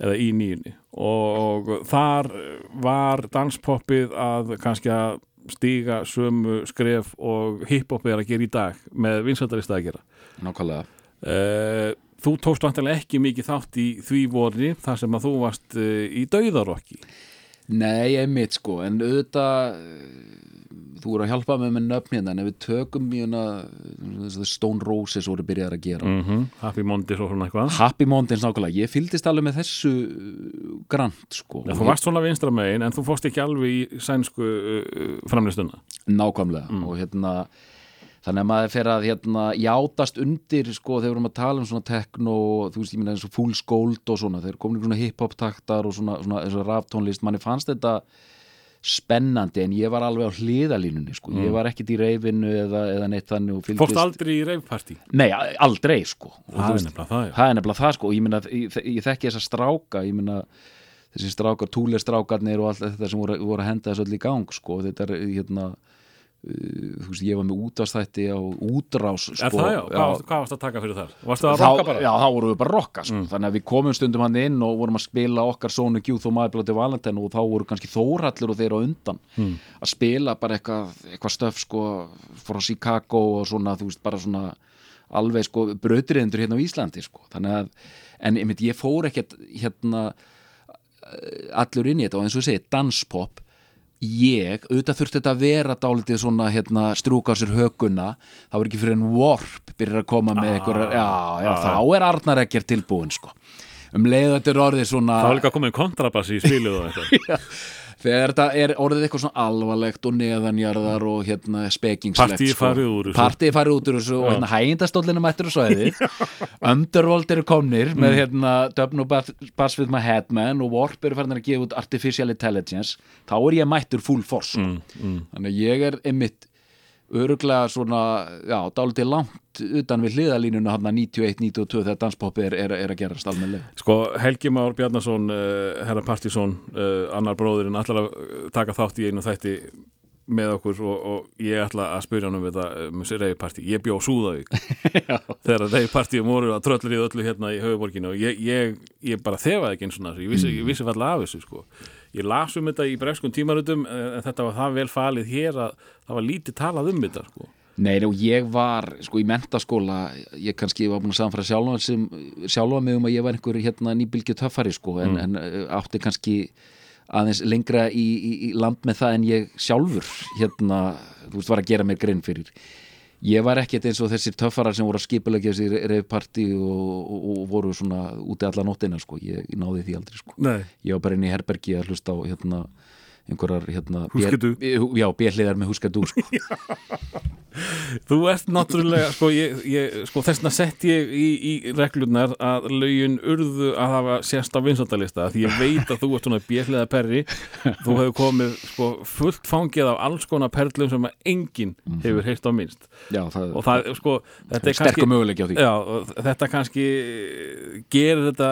eða í nýjunni. Og þar var danspoppið að kannski að stíga sömu skref og hiphop er að gera í dag með vinsættarist að gera nákvæmlega. Eh, Þú tókst vantilega ekki mikið þátt í því vorri þar sem að þú varst eh, í dauðarokki. Nei, einmitt sko, en auðvitað þú voru að hjálpa með nöfn hérna en ef við tökum mjöna Stone Roses voru byrjar að gera. Mm -hmm. Happy Mondays og svona eitthvað. Happy Mountains nákvæmlega, ég fylgdist alveg með þessu uh, grant sko. Ja, Þú varst svona vinstra megin en þú fórst ekki alveg í sænsku uh, framlistuna Nákvæmlega. Og hérna þannig að maður fer að hérna játast undir sko þegar við erum að tala um svona tekno og þú veist ég minna eins og Fools Gold og svona þegar komin svona hip-hop taktar og svona, svona og raftónlist, manni fannst þetta spennandi en ég var alveg á hliðalínunni sko, ég var ekkit í reyfinu eða, eða neitt þannig og fylgdist. Fórst aldrei í reyfparti Nei, aldrei sko. Það er nefnilega það, það er nefnilega það sko. Ég minna, ég, ég þekki þessa stráka ég minna, þessi strákar, túlestrákarnir og allt þetta sem voru, voru að henda þessu öll í gang sko, þetta er hérna þú veist, ég var með útastætti á útrás sko, það já? Hvað, varstu, hvað varst að taka fyrir þar? Varstu að þá, rokka bara? já, þá vorum við bara að rokka sko. þannig að við komum stundum hann inn og vorum að spila okkar Sónu Gjúð og Maður Valentin og þá voru kannski Þórallir og þeir á undan að spila bara eitthvað eitthva stöf sko frá Chicago og svona, þú veist, bara svona alveg sko brötriðendur hérna á Íslandi sko, þannig að en ég fór ekkert hérna eh, allur inn í þetta og eins og ég segi, danspop ég, auðvitað þurfti þetta að vera dálítið svona hérna strúka á sér höguna, það var ekki fyrir en Warp byrjar að koma með einhver já, já, þá er Arnar ekkert tilbúin sko. Um leið þetta er orðið svona Það var líka komið kontrabass í spilið og þetta þegar þetta er orðið eitthvað svona alvarlegt og neðanjarðar og hérna spekingslegt Partíið farið úr þessu. Partíið farið út úr þessu og hérna hægindastóllinu mættur á svæði Underworld eru komnir Mm. með hérna Dubn og Bass with my Headman og Warp eru farin að gefa út Artificial Intelligence. Þá er ég mættur full force sko. mm, þannig að ég er einmitt öruglega svona, já, dálítið langt utan við hliðalínuna hann 91-92 þegar danspop er, er, er að gerast almennilega. Sko Helgi Már Bjarnason uh, herra Partísson, uh, annar bróðurinn ætlar að taka þátt í einu þætti með okkur og, og ég ætla að spyrja hann um þetta um þessi reyðpartí. Ég bjó Súðavík þegar reyðpartíum voru að tröllur í öllu hérna í höfuborginu og ég, ég, ég bara þefaði ekki eins og ég vissi, vissi falla af þessu sko ég las um þetta í bregskun tímarutum en þetta var það vel falið hér að það var lítið talað um þetta sko. Nei, og ég var, sko, í mentaskóla ég kannski var búin að samfæra sjálfa, sem, sjálfa mig um að ég var einhver hérna nýbylgju töffari, sko, en, en uh, átti kannski aðeins lengra í, í, í land með það en ég sjálfur hérna, þú veist, var að gera mér grein fyrir ég var ekkert eins og þessir töffarar sem voru að skipulegja þessi reyfparti og, og, og voru svona úti alla nóttina, sko, ég, ég náði því aldrei, sko Nei. ég var bara inn í herbergi að hlusta á hérna einhverjar hérna Húskadú. já, bjelliðar með húskadú sko. Þú ert náttúrulega, sko, ég, ég, sko þessna sett ég í, í reglunar að lögin urðu að hafa sérst á vinsaldalista því ég veit að þú ert svona björlega perri þú hefur komið sko fullt fangið af alls konar perlum sem að enginn hefur heilt á minnst já, það, og það, sko, þetta er kannski Já, þetta kannski gerir þetta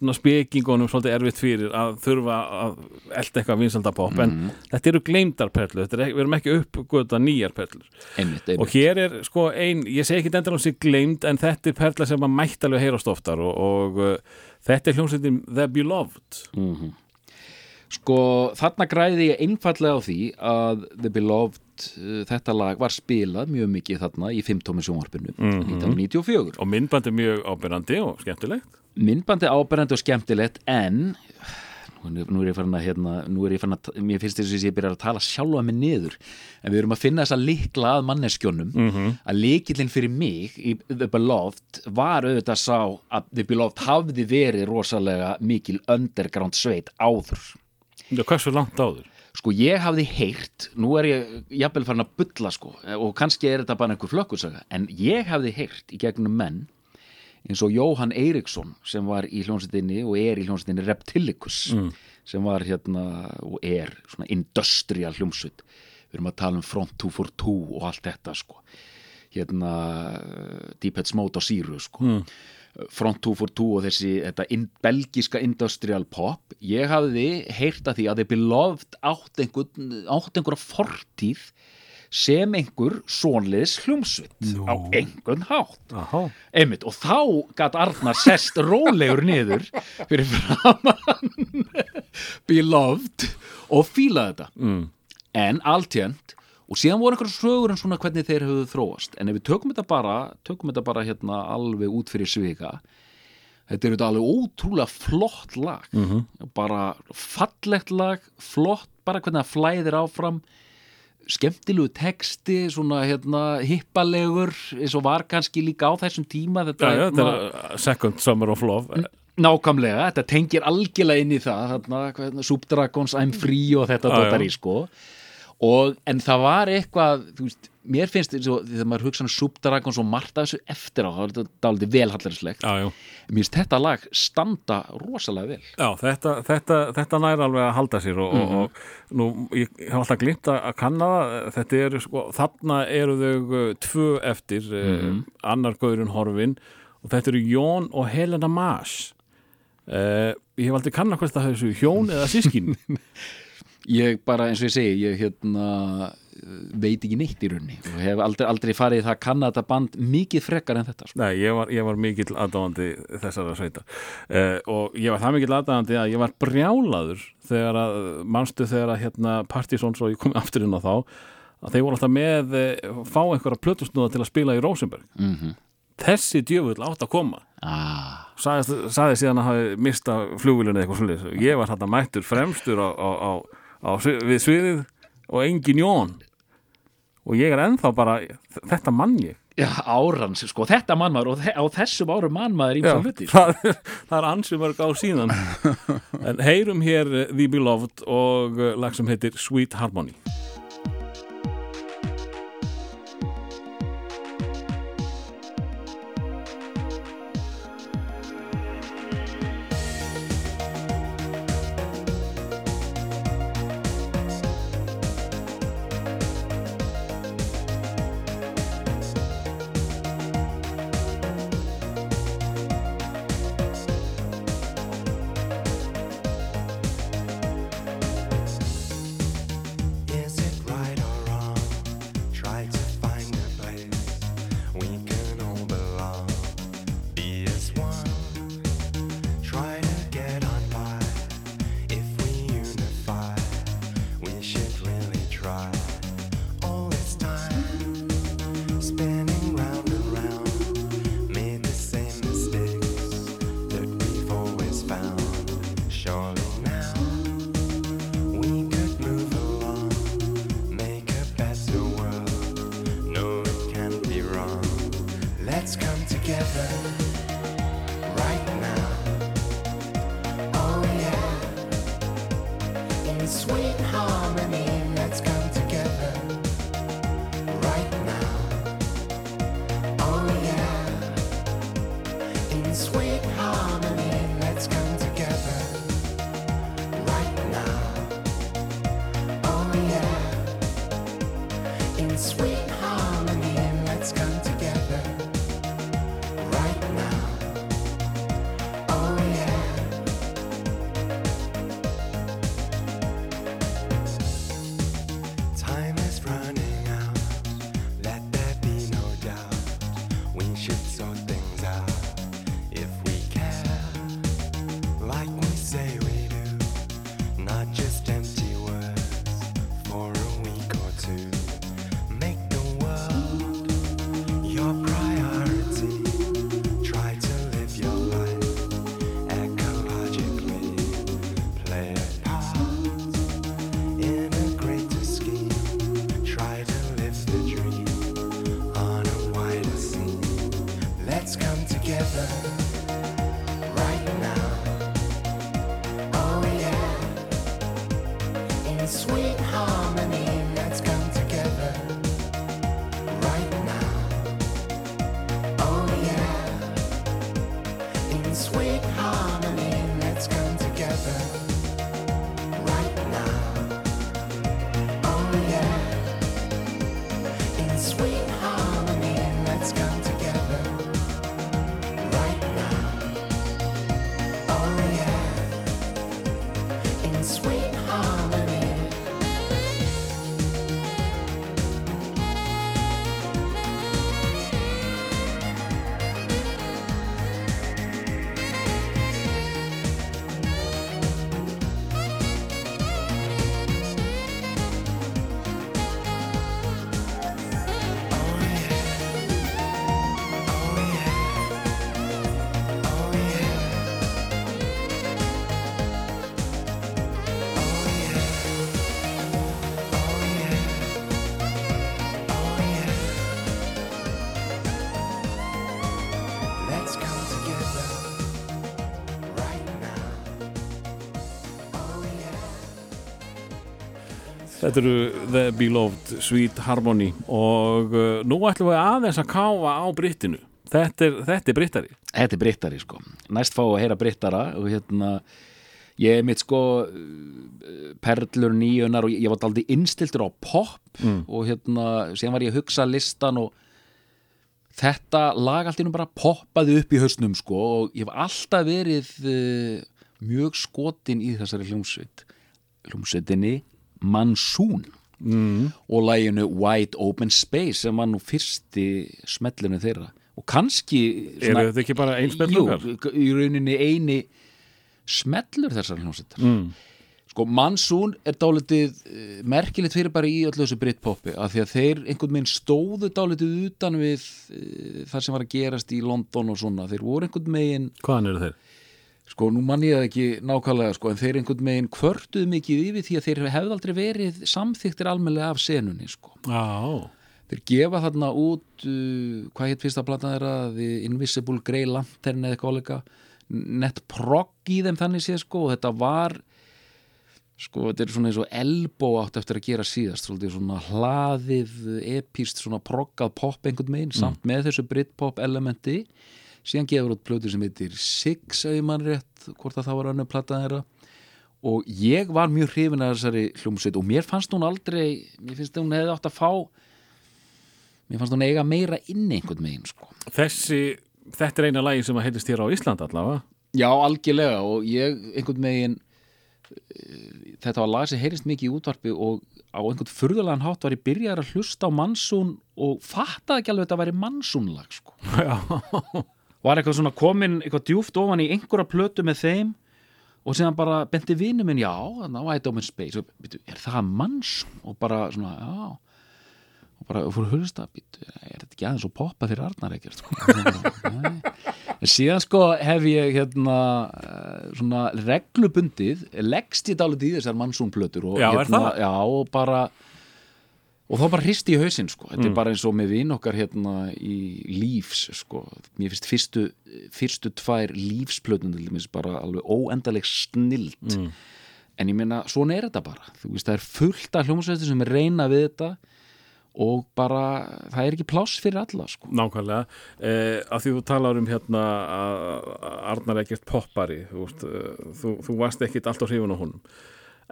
svona spekingunum svolítið erfitt fyrir að þurfa að elda eitthvað vinsaldapopp en þetta eru gleymdar perlur, þetta er, við erum ekki uppgöta nýjar perlur einmitt, einmitt. og hér er sko ein, ég segi ekki endur á sig gleymd en þetta er perla sem að mætt alveg heyrast oftar og, og uh, þetta er hljómsveitin The Beloved Sko, þarna græði ég einfallega á því að The Beloved, uh, þetta lag var spilað mjög mikið þarna í 15. sjónvarpinu Mhm. 1994. og myndbandi mjög ábyrrandi og skemmtilegt Myndbandi áberandi og skemmtilegt en nú er- nú er ég farin að hérna, nú er ég farin að, mér finnst þess að ég byrjar að tala sjálfa mig niður en við erum að finna þessa likla að manneskjónum Mhm. að likillin fyrir mig í The Beloved var auðvitað sá að The Beloved hafði verið rosalega mikil underground sveit áður Já, hversu langt áður? Sko ég hafði heyrt, nú er ég jafnvel farin að bulla sko og kannski er þetta bara einhver flökkursaga en ég hafði heyrt í gegnum menn eins og Jóhann Eiríksson sem var í hljónsettinni og er í hljónsettinni Reptilicus sem var hérna og er svona industrial hljómsveit. Við erum að tala um Front 242 og allt þetta sko. Hérna uh, Deephead Mode og Zero sko. Front 242 og þessi þetta in, belgiska industrial pop. Ég hafði heyrt að því að The Beloved átt einhverja fortíð sem einhver svonliðs hljómsveit á einhvern hátt. Einmitt, og þá gat Arnar sest rólegur niður fyrir framann beloved og fíla þetta. Mm. en alltjönd og síðan voru einhverjum sögur um svona hvernig þeir höfðu þróast. En ef við tökum þetta bara tökum þetta bara hérna alveg út fyrir svika þetta er þetta alveg ótrúlega flott lag. -hmm. bara fallegt lag flott, bara hvernig það flæðir áfram skemmtilegu texti svona hérna hippalegur eins og var kannski líka á þessum tíma þetta, Já, já, þetta hérna, er uh, Second Summer of Love. Nákvæmlega, þetta tengir algjörlega inn í það hvað, Subdragons, I'm free og þetta dóttar í sko. Og, en það var eitthvað þú veist, mér finnst og þegar maður hugsa um Subdragons og margt af þessu eftir á þá er þetta Já, já. Mér finnst þetta lag standa rosalega vel. Já, þetta, þetta, þetta nær alveg að halda sér og, Mhm. og, og nú, ég hef alltaf glimt að kanna það, þetta eru sko, þarna eru þau uh, tvö eftir, Mhm. uh, annar gauðurinn horfin og þetta eru Jón og Helena Maas uh, ég hef aldrei kannað hvort það hefur hjón eða sískin ég bara eins og ég segi ég hérna veit ekki neitt í raunni og hef aldrei, aldrei farið það að kanna þetta band mikið frekar en þetta sko. Nei, ég var, ég var mikill aðdáðandi þessara sveita. Uh, og ég var það mikill aðdáðandi að ég var brjálaður þegar að, manstu þegar að hérna Partisons og ég kom aftur inn á þá að þeir voru alltaf með uh, fá einhverja plötusnúða til að spila í Rosenberg. Mm -hmm. þessi djöfull átt að koma. Ah, sagði síðan að hafi mista flugvillinu eitthvað svolítið, ég var þarna mættur fremstur á, á, á, við sviðið og engin Jón. Og ég er ennþá bara þetta mann ég. Já, árans, sko, þetta mannmaður og á þessum árum mannmaður í það hluti. það, það er ansi mörg á síðan. En heyrum hér eh, The Beloved og eh, lag sem heitir Sweet Harmony Þetta eru The Beloved Sweet Harmony og uh, nú ætlum við aðeins að káfa á brittinu. Þetta er, þetta er brittari. Þetta er brittari sko Næst fá að heyra brittara og hérna ég er mitt sko uh, perlur nýjunar og ég, var aldrei innstiltur á pop og hérna síðan var ég að hugsa listan og þetta lag allt innum bara poppaði upp í hausnum sko og ég hef alltaf verið uh, mjög skotin í þessari hljómsveit hljómsveitinni Mansoon mm. og læginu Wide Open Space sem var nú fyrsti smellinu þeirra og kannski Eru þetta ekki bara eins spellungar? Jú, í rauninni eini smellur þessar hljómsveitar Mm. sko Mansoon er dálítið uh, merkilegt fyrir bara í öllu þessu Britpopi af því að þeir einhvern veginn stóðu dálítið utan við uh, það sem var að gerast í London og svona, þeir voru einhvern veginn Hvaðan eru þeir? Sko nú mann ég það ekki nákvæmlega sko en þeir einhvern veginn kvörtuðu mikið yfir því að þeir hefðu aldrei verið samþyktir almennilega af senunni sko. Já. þeir gefa þarna út uh, hvað heit fyrsta platan þeirra? The Invisible Grey Lantern eða eitthvað áleika nett progg í þeim þannig séð sko og þetta var sko þetta er svona eins og elbó átt eftir að gera síðast svona hlaðið epíst svona proggað pop einhvern meginn samt með þessu Britpop elementi síðan gefur út plötu sem heitir Six ef ég mann rétt, hvort að það var önnur platan þeirra og ég var mjög hrifin af þessari hljómsveit og mér fannst hún aldrei mér finnst að hún hefði átt að fá mér fannst hún eiga meira inni einhvern meginn sko Þessi, þetta er eina lagi sem að heitist hér á Ísland allavega. Já, algjörlega og ég einhvern megin þetta var lag sem heyrist mikið í útvarpi og á einhvern furðulegan hátt var ég byrjar að hlusta á Mansún og fattaði ekki alveg að þetta væri Mansún-lag sko. Já. Var eitthvað svona komin eitthvað djúft ofan í einhverja plötu með þeim og síðan bara benti vinnu minn já, þannig að Open Space. Og, býtu, er það Mansún og bara svona, já. Og bara fór að hlusta býtu, er þetta ekki aðeins og poppa fyrir Arnar ekkert síðan sko hef ég hérna eh, svona reglubundið leggst ég dálítið í þessar mannsúnplötur og, Já, hérna, já, og bara og þá bara hristi í hausinn sko. Þetta Mm. er bara eins og með vin okkar hérna í lífs sko. Mér finnst fyrstu, fyrstu tvær lífsplötun til dæmis bara alveg óendaleg snild. Mm. en ég meina svona er þetta bara. Þú veist það er fullt af hljómsveitir sem reyna við þetta og bara það er ekki pláss fyrir alla sko. Nákvæmlega, eh, að því þú talar um hérna að Arnar ekkert poppari, þú, eh, þú, þú varst ekkert allt á hrifun á honum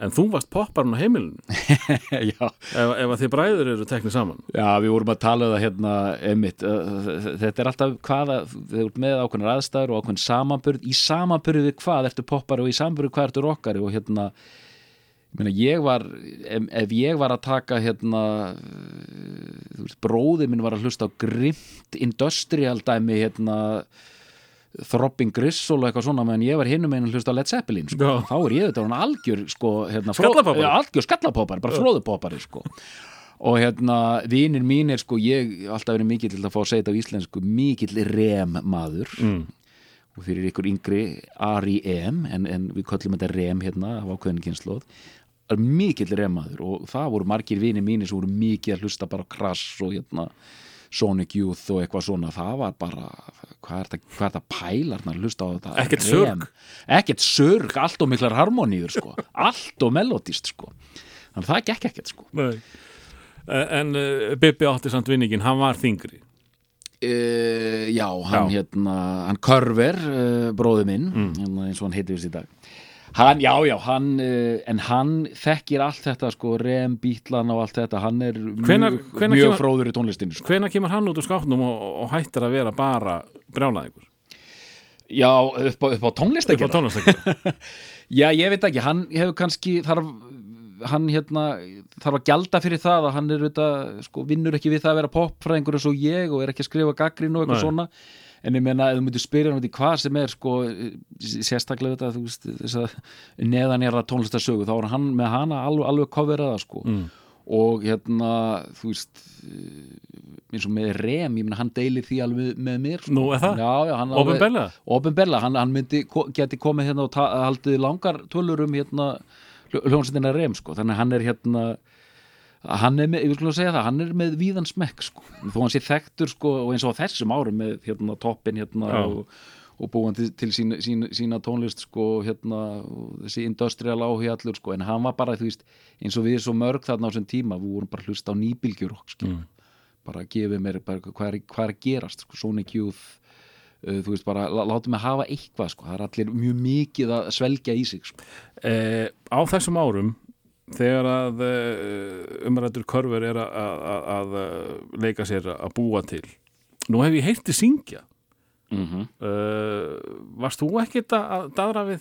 en þú varst popparinn á heimilinu. Ef, ef að þið bræður eru teknið saman. Já, við vorum að tala um það hérna einmitt, uh, þetta er alltaf hvaða, þau eru með ákveðnar aðstæður og ákveðn samanburð, í samanburð við hvað ertu poppari og í samanburð hvað ertu rockari og hérna ég meina ég var, ef, ef ég var að taka hérna uh, þú veist, bróði minn var að hlusta á grimt industrial dæmi hérna Throbbing Gristle og eitthvað svona meðan ég var hinum einu hlusta á Led Zeppelin sko. Já. þá er ég þetta hann algjör sko, hérna. Já, algjör skallapoppari, bara fróðupoppari sko og hérna vinir mínir sko ég hef alltaf verið mikill til að fá að segja þetta á íslensku mikill rem maður mm. og fyrir ykkur yngri R.I.M. en, en við köllum þetta rem hérna af ákveðinu kynnslóð er mikill rem maður og það voru margir vinir mínir sem voru mikið að hlusta bara á Crash og hérna Sonic Youth og eitthvað svona það var bara, hvað er þetta, pælarnar hlusta á þetta Ekkert Rem. surg. ekkert surg, allt og miklar harmoníur sko, allt og melodist sko þannig að það gekk ekkert sko. Eh, En uh, Bibi átti samt vinningin, hann var þingri Uh, já, hann Já. hérna hann Körver, uh, bróði minn hérna, eins og hann heitir í dag hann, já, já, hann uh, en hann þekkir allt þetta sko rem, bítlan og allt þetta. Hann er Hvenær- mjög, hvenær mjög kemur- fróður í tónlistinu sko. Hvenær kemur hann út úr skápnum og, og hættir að vera bara brjálaðingur? já, upp á, upp á tónlist Upp á tónlistakera já, ég veit ekki, hann hefur kannski þarf hann hérna þarf að gjalda fyrir það að hann er auðvitað, sko, vinnur ekki við það að vera popfræðingur eins og ég og er ekki að skrifa gaggrín og eitthvað svona en ég meina, ef þú myndir spyrja í hvað sem er sko, sérstaklega þetta þú veist, þess að neðanjara tónlistarsögu þá er hann með hana alveg, alveg koferaða sko Mm. og hérna, þú veist eh, eins og með rem, ég meina hann deilir því alveg með mér sko. Nú, er það? Já, já, hann alveg-? Opinberlega, hann, hann myndi, geti komið hérna og haldið langar tölur um hérna hljónsettina rem sko, þannig hann er hérna hann er með, ég vil sko segja það, hann er með víðan smekk sko, þó hann sé þekktur sko og eins og á þessum árum með hérna toppin hérna Já. og, og búin til, til sína, sína, sína tónlist sko, hérna, þessi industrial áhugi allur sko, en hann var bara þú veist, eins og við svo mörg þarna á þessum tíma við vorum bara að hlusta á nýbylgjurokk mm. bara gefið mér bara, hvað, er, hvað er að gerast sko, Sonic Youth uh, þú veist bara, lá- látum mig hafa eitthvað sko, það er allir mjög mikið að svelgja í sig sko. Eh, á þessum árum þegar að eh, umrættur körfur er að, að, að, að leika sér að búa til nú hef ég heyrti syngja mm -hmm. eh, varst þú ekkit að daðra við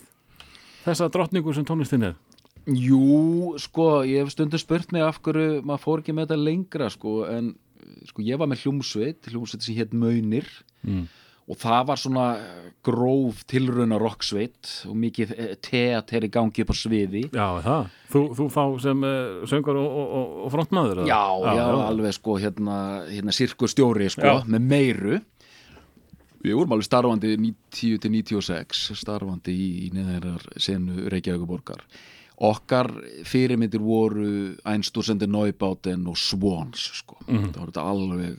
þessa drottningu sem tónlistin er? Jú, sko, ég hef stundum spurt mig af hverju maður fór ekki með þetta lengra sko, en sko, ég var með hljómsveit hljómsveit sem hétt Maunir Mm. Og það var svona gróf tilrauna rocksveit og mikið eh, teater í gangi upp á sviði Já, það. Þú, þú þá sem uh, söngar og, og, og- frontmaður? eða? Já, já, alveg sko hérna, hérna sirkustjóri sko, Já. með meiru Við vorum alveg starfandi 90-96 starfandi í, í neðarar senu Reykjavíkuborgar Okkar fyrirmyndir voru Einstúrsendi Neubáten og Swans sko. það voru þetta alveg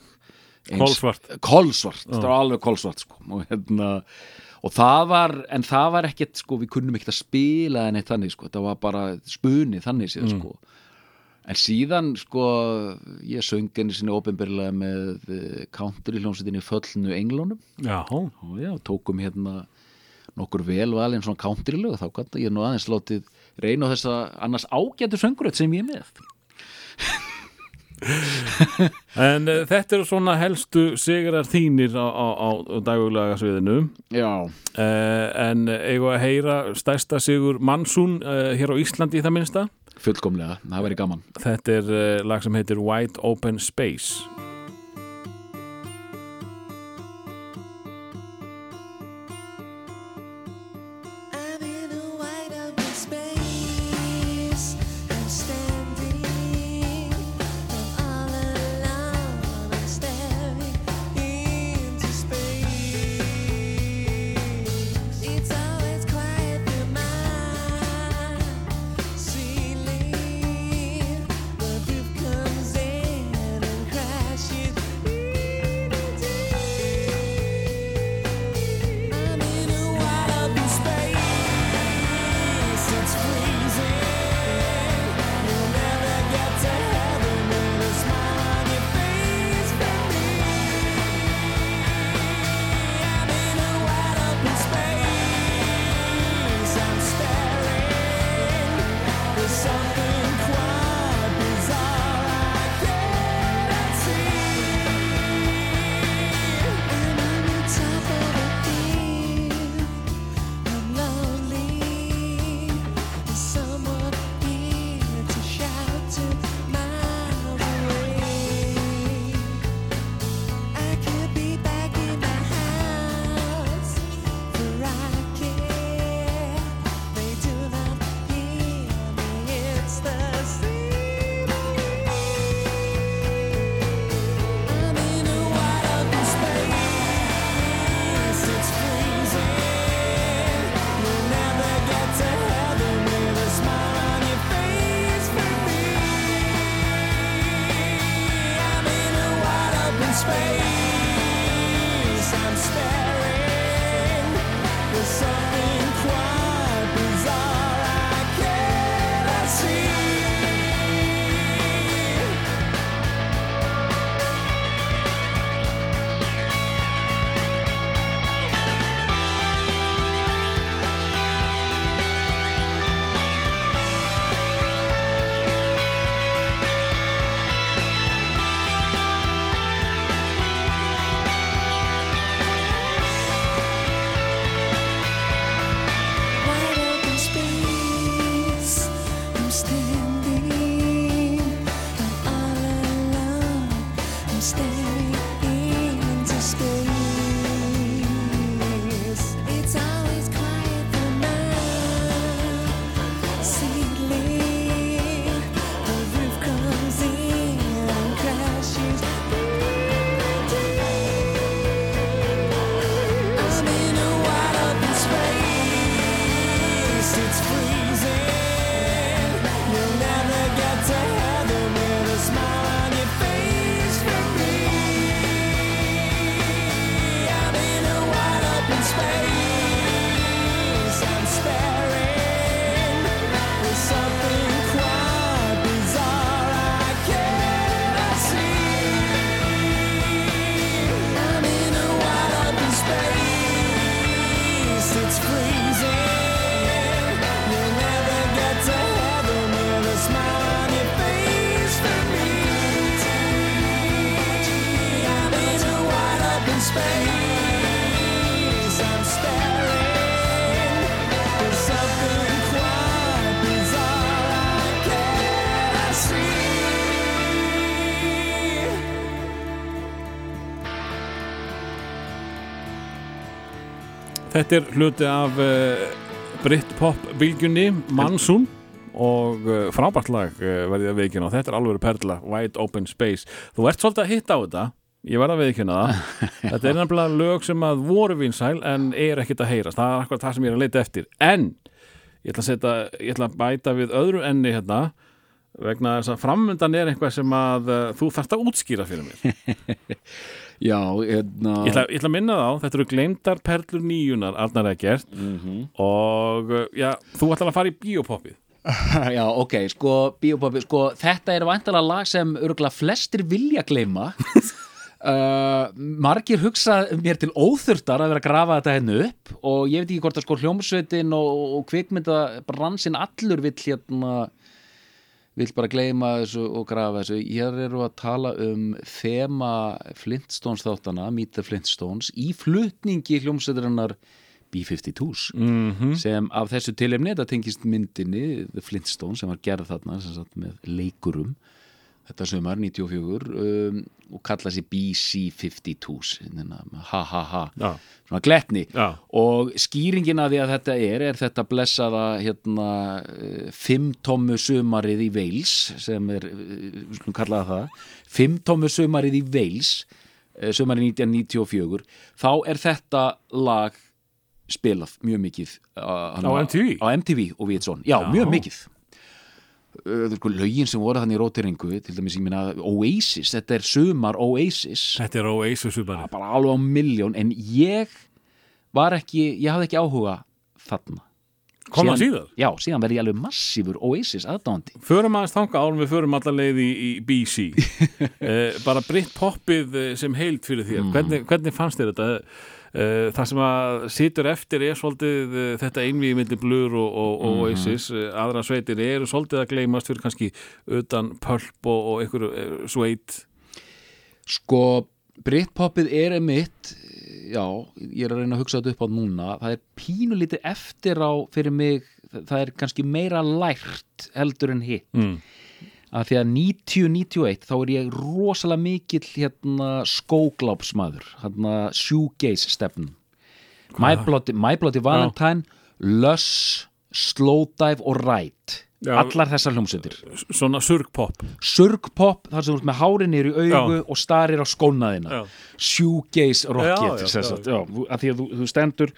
Kolsvart. Kolsvart, það var alveg kolsvart sko. og hérna og það var, en það var ekkert sko, við kunnum ekkert að spila en eitt þannig sko, það var bara spunni þannig séð sko En síðan, sko, ég söng henni sinni ópenbyrlega með eh, country hljómsveitinni Föllnu Englunum Já, og já, tókum hérna nokkur velvalin svona country lög þá gæti ég nú aðeins látið reyna á þessa annars ágætu sönguröð sem ég með. en uh, þetta eru svona helstu sigrar þínir á, á, á daguglega sviðinu uh, en eigu að heyra stærsta sigur Mansún uh, hér á Íslandi í það minnsta? Fullkomlega, það væri gaman. Þetta er lag sem heitir Wide Open Space Þetta er hluti af uh, Britpop-bylgjunni Mansun og uh, frábært lag uh, verði að veikina og þetta er alveg perla, Wide Open Space. Þú ert svolítið að hitta á þetta. Ég verði að veikina það. Þetta er nefnilega lög sem að voru vinsæl en er ekkert að heyrast, það er akkurat það sem ég er að leita eftir. En ég ætla að, setja, ég ætla að bæta við öðru enni hérna vegna þess að framöndan er eitthvað sem að þú þarft að útskýra fyrir mér Já, hérna Ég ætla, ég ætla að minna þá, þetta eru gleymdar perlur nýjunar, Arnar Eggert og uh, já, þú ætlar að fara í bíópoppið. Já, ok, sko, bíópopi, sko, þetta er vantalega lag sem örgulega flestir vilja gleyma. Uh, margir hugsa mér til óþurftar að vera að grafa þetta hennu upp og ég veit ekki hvort að sko hljómsveitin og, og kvikmynda bransin allur vill hérna vill bara gleyma þessu og grafa þessu. Hér eru að tala um þema Flintstones þáttana Meet the Flintstones í flutningi hljómsveitarinnar B-52s mm sem af þessu tilefni þetta tengist myndinni The Flintstones sem var gerð þarna sem sagt, með leikurum þetta sömar 94 um, og kalla sér BC52s hérna, ha ha ha Já, svona gletni já, og skýringin að því að þetta er er þetta blessaða hérna eh, fimmtommu sumarið í Wales sem er, eh, við skulum kalla það fimmtommu sumarið í Wales eh, sumarið 1994 þá er þetta lag spilað mjög mikið uh, Á MTV? á MTV og við svona, já, Já. mjög mikið lögin sem voru þannig í róteringu til dæmis ég minna Oasis, þetta er sumar Oasis þetta er Oasis bara. bara alveg á miljón en ég var ekki, ég hafði ekki áhuga þarna Kom það Síðan-? Já, síðan verði ég alveg massífur Oasis aðdáandi Förum aðeins þanga árum við förum alla leið í, í BC eh, bara Britpoppið eh, sem heild fyrir þér Mhm. hvernig, hvernig fannst þér þetta eh, það sem að situr eftir er svolítið eh, þetta einvíði milli Blur og, og, og Mhm. Oasis eh, aðra sveitir eru svolítið að gleymast fyrir kannski utan Pulp og, og einhverju eh, sveit Sko, Britpoppið er mitt já, ég er að reyna að hugsa þetta upp á núna það er pínulítið eftir á fyrir mig, það er kannski meira lært heldur en hitt mm. Að því að 90-91 þá er ég rosalega mikill hérna skóglápsmaður hérna shoegaze stefnum My Bloody, My Bloody Valentine Lush, Slowdive og Ride. Já. allar þessar hljómsveitir. Svona surgpop Surgpop, þar sem þú ert með hárin niður í augu Já. og starir á skónaðina. Já. Shoegaze Já, rocket já, já. já, að því að þú, þú stendur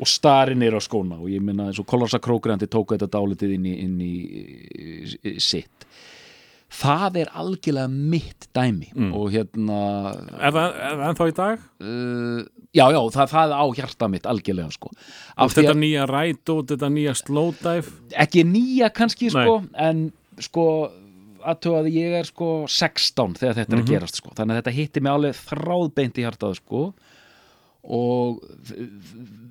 og starir niður á skóna og ég minna eins og Kollarsa Krókrandi tóku þetta dálitið inn í, inn í, í sitt það er algjörlega mitt dæmi Mm. og hérna er það, er ennþá í dag? uh, já, já, það, það á hjarta mitt algjörlega sko. Og þetta að, nýja Ride og þetta nýja Slowdive? Ekki nýja kannski sko, en sko aðtöga að ég er sko 16 þegar þetta er að gerast sko, þannig að þetta hitti mig alveg þráðbeint í hjartað sko og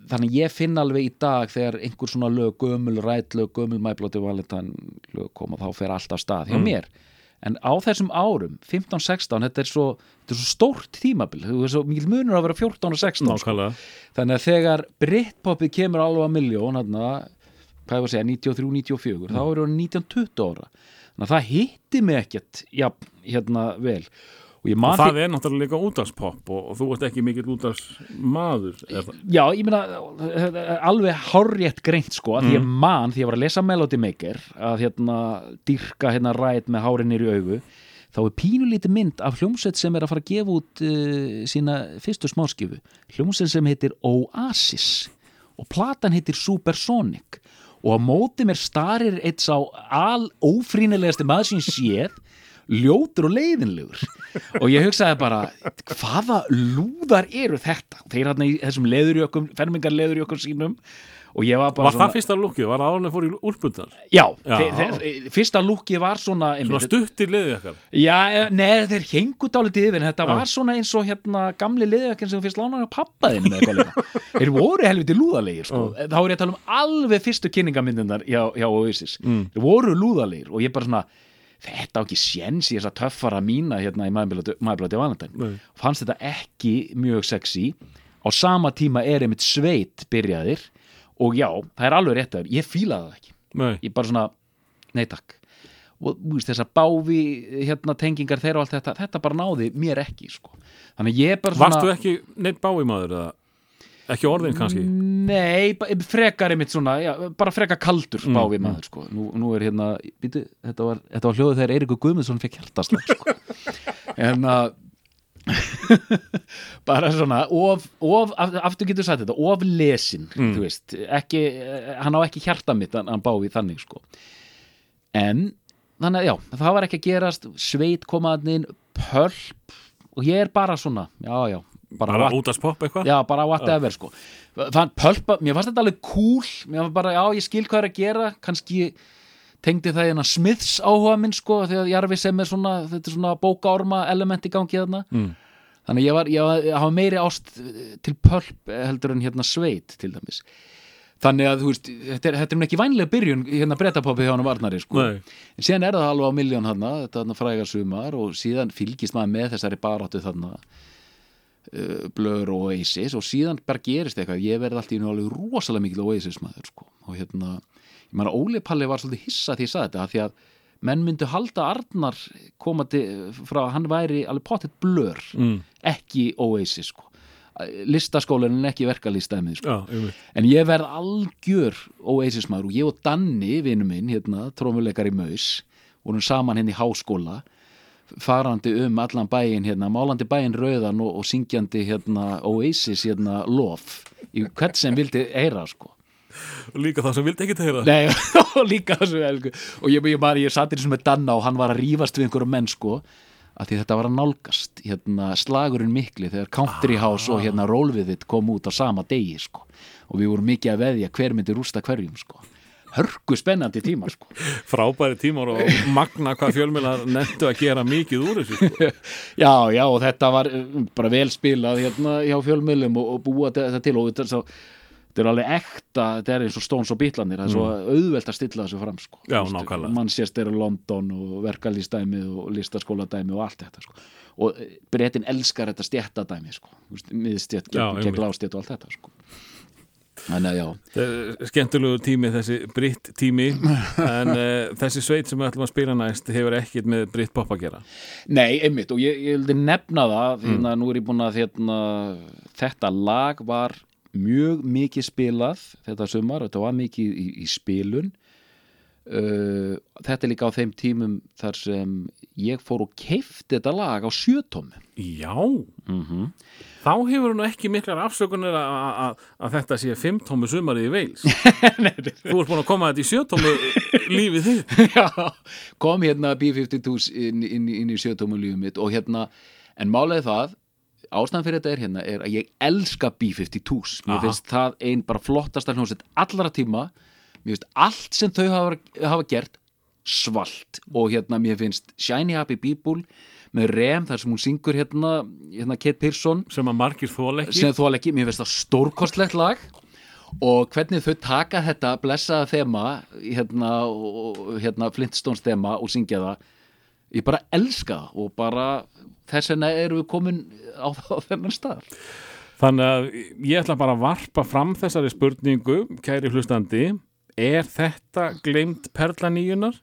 þannig ég finn alveg í dag þegar einhver svona lög, gömul rætlög, gömul mæblóti valentan lög koma þá fer alltaf stað hjá mér. En á þessum árum, 15-16 þetta er svo, þetta er svo stórt tímabil. Þú svo mikil munur að vera 14 og 16 sko. nákvæmlega. Þannig að þegar Britpopið kemur alveg að miljón hérna, hvað ég var að segja, 93-94 þá eru hann 19-20 ára. Þannig að það hitti mig ekkert já, hérna vel og og það er náttúrulega líka útastpop og, og þú ert ekki mikill útasmaður það? Já, ég meina alveg hárrétt greint sko að því ég man því ég var að lesa Melody Maker að hérna dyrka hérna ræð með hárinir í augu þá er pínulítið mynd af hljómsveit sem er að fara að gefa út uh, sína fyrstu smáskifu. Hljómsveit sem heitir Oasis og platan heitir Supersonic. Og á móti mér starir eitt sá al ófrínilegasti maður sem séð ljótur og leiðinlegur. Og ég hugsaði bara hvaða lúðar eru þetta? Þeir hann í þessum leðurjökum fermingar leðurjökum sínum. Og ég var bara Var það fyrsta lukkið? Var það álega fór í úlpundar? já, Já. þeir, þeir, fyrsta lúkið var svona, Svona stuttir liðið ykkar? Já, eh, nei, þeir hengu dálítið yfir en þetta var svona eins og hérna gamli liðjökkin sem fyrst lánaði á pappaðinu með líka. Þeir voru helviti lúðalegir sko. þá er ég að tala um alveg fyrstu kynningamyndindar hjá, hjá Oasis. Þeir voru lúðalegir og ég bara svona þetta á ekki séns í þess að töffara mína hérna í maðurblóti valentæn Nei. fannst þetta ekki mjög sexy á sama tíma er einmitt sveit byrjaðir og já, það er alveg rétt að ég fílaði það ekki Nei, ég bara svona, nei takk og veist, þessar báfi hérna, tengingar þeirra og allt þetta, þetta bara náði mér ekki sko. þannig ég bara svona Varstu ekki neitt báimaður eða? Ekki orðin kannski Nei, frekar einmitt svona já, bara frekar kaldur Mm, bávi maður sko. nú, nú er hérna, býtu, þetta var, þetta var hljóðið þegar Eiríkur Guðmundsson fekk hjartaslag sko. en að bara svona of, of, af- aftur getur sagt þetta of lesin, Mm. þú veist ekki, eh, hann á ekki hjarta mitt hann, hann bávi þannig sko en þannig að já, það var ekki að gerast sveit komaðnin, pölp og ég er bara svona, já já bara, Bara út að spopp eitthvað? Já, bara whatever sko. Þann pölpa, mér fannst þetta alveg cool. Mér var bara, já, ég skil hvað er að gera. Kannski tengdi það hérna Smiths áhuga minn sko, þegar Jarvi sem er svona þetta er svona bókaorma element í gangi þarna. Mm. þannig ég var, ég hafa meiri ást til pölp heldur en hérna sveit til dæmis. Þannig að þú veist, þetta er, þetta er ekki vænlega byrjun hérna breytapopið hjá hann Varnari sko. Nei. en síðan er það alveg á miljón þarna þetta þarna fræga sumar og síðan fylgist maður með þessari baráttu þarna Blur og Oasis og síðan bara gerist eitthvað, ég verði alltaf í alveg rosalega mikil Oasis maður sko. Og hérna, ég meina Óli Palli var svolítið hissa því ég sagði þetta, því að menn myndu halda Arnar komandi frá, hann væri alveg potið Blur mm. ekki Oasis sko. Listaskólinn en ekki verkalistæmið sko. En ég verð algjör Oasis maður og ég og Danni, vinnu minn, hérna, trómuleikar í Maus, vorum saman henni í háskóla, farandi um allan bæinn, hérna, málandi bæinn rauðan og, og syngjandi, hérna, Oasis, hérna, lof, í hvert sem vildi heyra, sko. Og líka það sem vildi ekki tegra Nei, og líka þessu elsku. Og ég, ég, bara, ég satt eins og með Danna og hann var að rífast við einhverjum menn, sko, að því þetta var að nálgast, hérna, slagurinn mikli þegar Country House og hérna Roll With It kom út á sama degi, sko. Og við vorum mikið að veðja hver myndi rústa hverjum, sko. Hörku spennandi tíma, sko. Frábæri tímar og magna hvað fjölmiðlar nettu að gera mikið úr þessu sko. Já, já, og þetta var uh, bara vel spilað hérna hjá fjölmiðlum og, og búa þetta til og þetta er, svo, þetta er alveg ekta, þetta er eins og Stones og Bítlanir, það er svo auðvelt að stilla þessu fram, sko. Mm. Já, nákvæmlega. Manchester, London og verkalýstæmi og listaskóladæmi og allt þetta, sko. Og breytin elskar þetta stjættadæmi, sko. Miðstjætt, gegn lástjætt og allt þetta, sko. Þannig að já, er Skemmtilegu tími þessi britt tími en uh, þessi sveit sem við ætlum að spila næst hefur ekkit með britt pop að gera. Nei, einmitt, og ég, ég vildi nefna það Mm. að nú er ég búin að hérna, þetta lag var mjög mikið spilað þetta sumar, þetta var mikið í, í spilun uh, þetta er líka á þeim tímum þar sem ég fór og keifti þetta lag á sjötómi Já, mm þá hefur nú ekki miklar afsökunir að- þetta sé fimmtómi sumarið í Veils Þú ert búin að koma þetta í sjötómi lífið þitt. Já, kom hérna B-52 inn, inn, inn í sjötómu lífum mitt og hérna, en málega það ástæðan fyrir þetta er hérna er að ég elska B-52 mér finnst það ein bara hljómsveit allra tíma mér finnst allt sem þau hafa, hafa gert svalt og hérna mér finnst Shiny Happy People með Rem þar sem hún syngur hérna, hérna Kate Pearson. Sem að margir þól ekki. Sem ekki, mér finnst það stórkostlegt lag og hvernig þau taka þetta blessaða þema hérna, hérna Flintstones þema og syngja það. Ég bara elska og bara þess vegna erum við komin á, á þennan stað. Þannig að ég ætla bara að varpa fram þessari spurningu, kæri hlustandi er þetta gleimt perla nýjunar?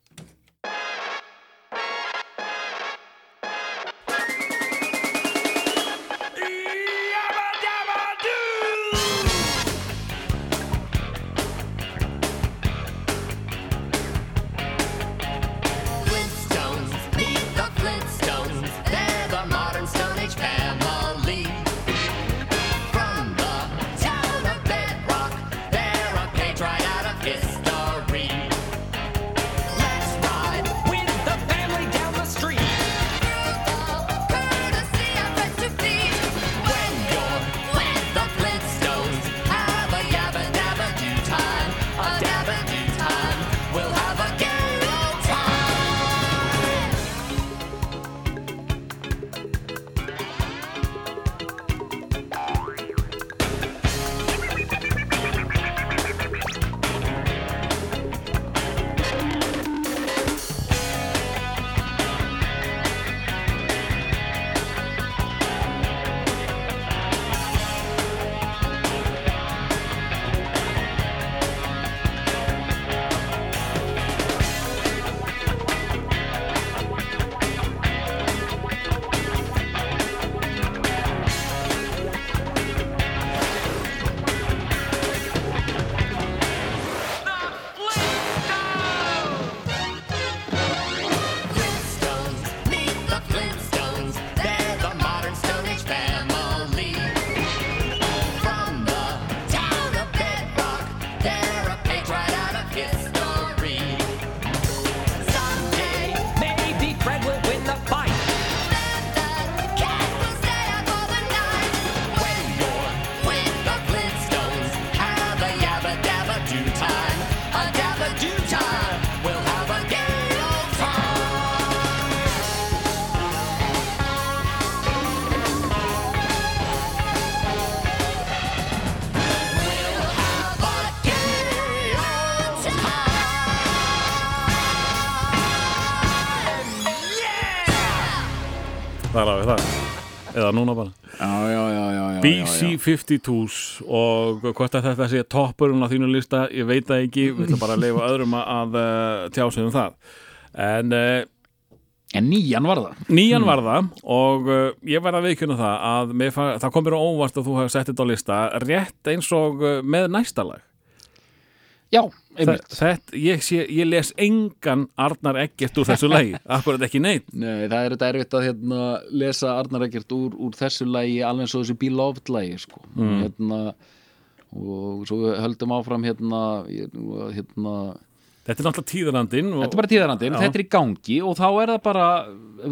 Er alveg það? Eða núna bara? Já, já, já, já, já BC52s og hvort að þetta sé toppurinn á þínu lista, ég veit það ekki. Við ætlum bara að leifa öðrum að, uh, tjá sig um það. En uh, En nýjan var það. nýjan var það og uh, ég verð að viðkynna það að það kom mér á óvart að þú hefur sett þetta á lista rétt eins og með næsta lag. Já, þetta, ég, sé, ég les engan Arnar Eggert úr þessu lagi akkurat ekki neitt Nei, það er þetta erfitt að hérna, lesa Arnar Eggert úr, úr þessu lagi alveg eins og þessu Beloved lagi sko. Mm. hérna, og svo höldum áfram hérna, hérna þetta er náttúrulega tíðarandinn og, Þetta er bara tíðarandinn, Já. þetta er í gangi og þá er það bara,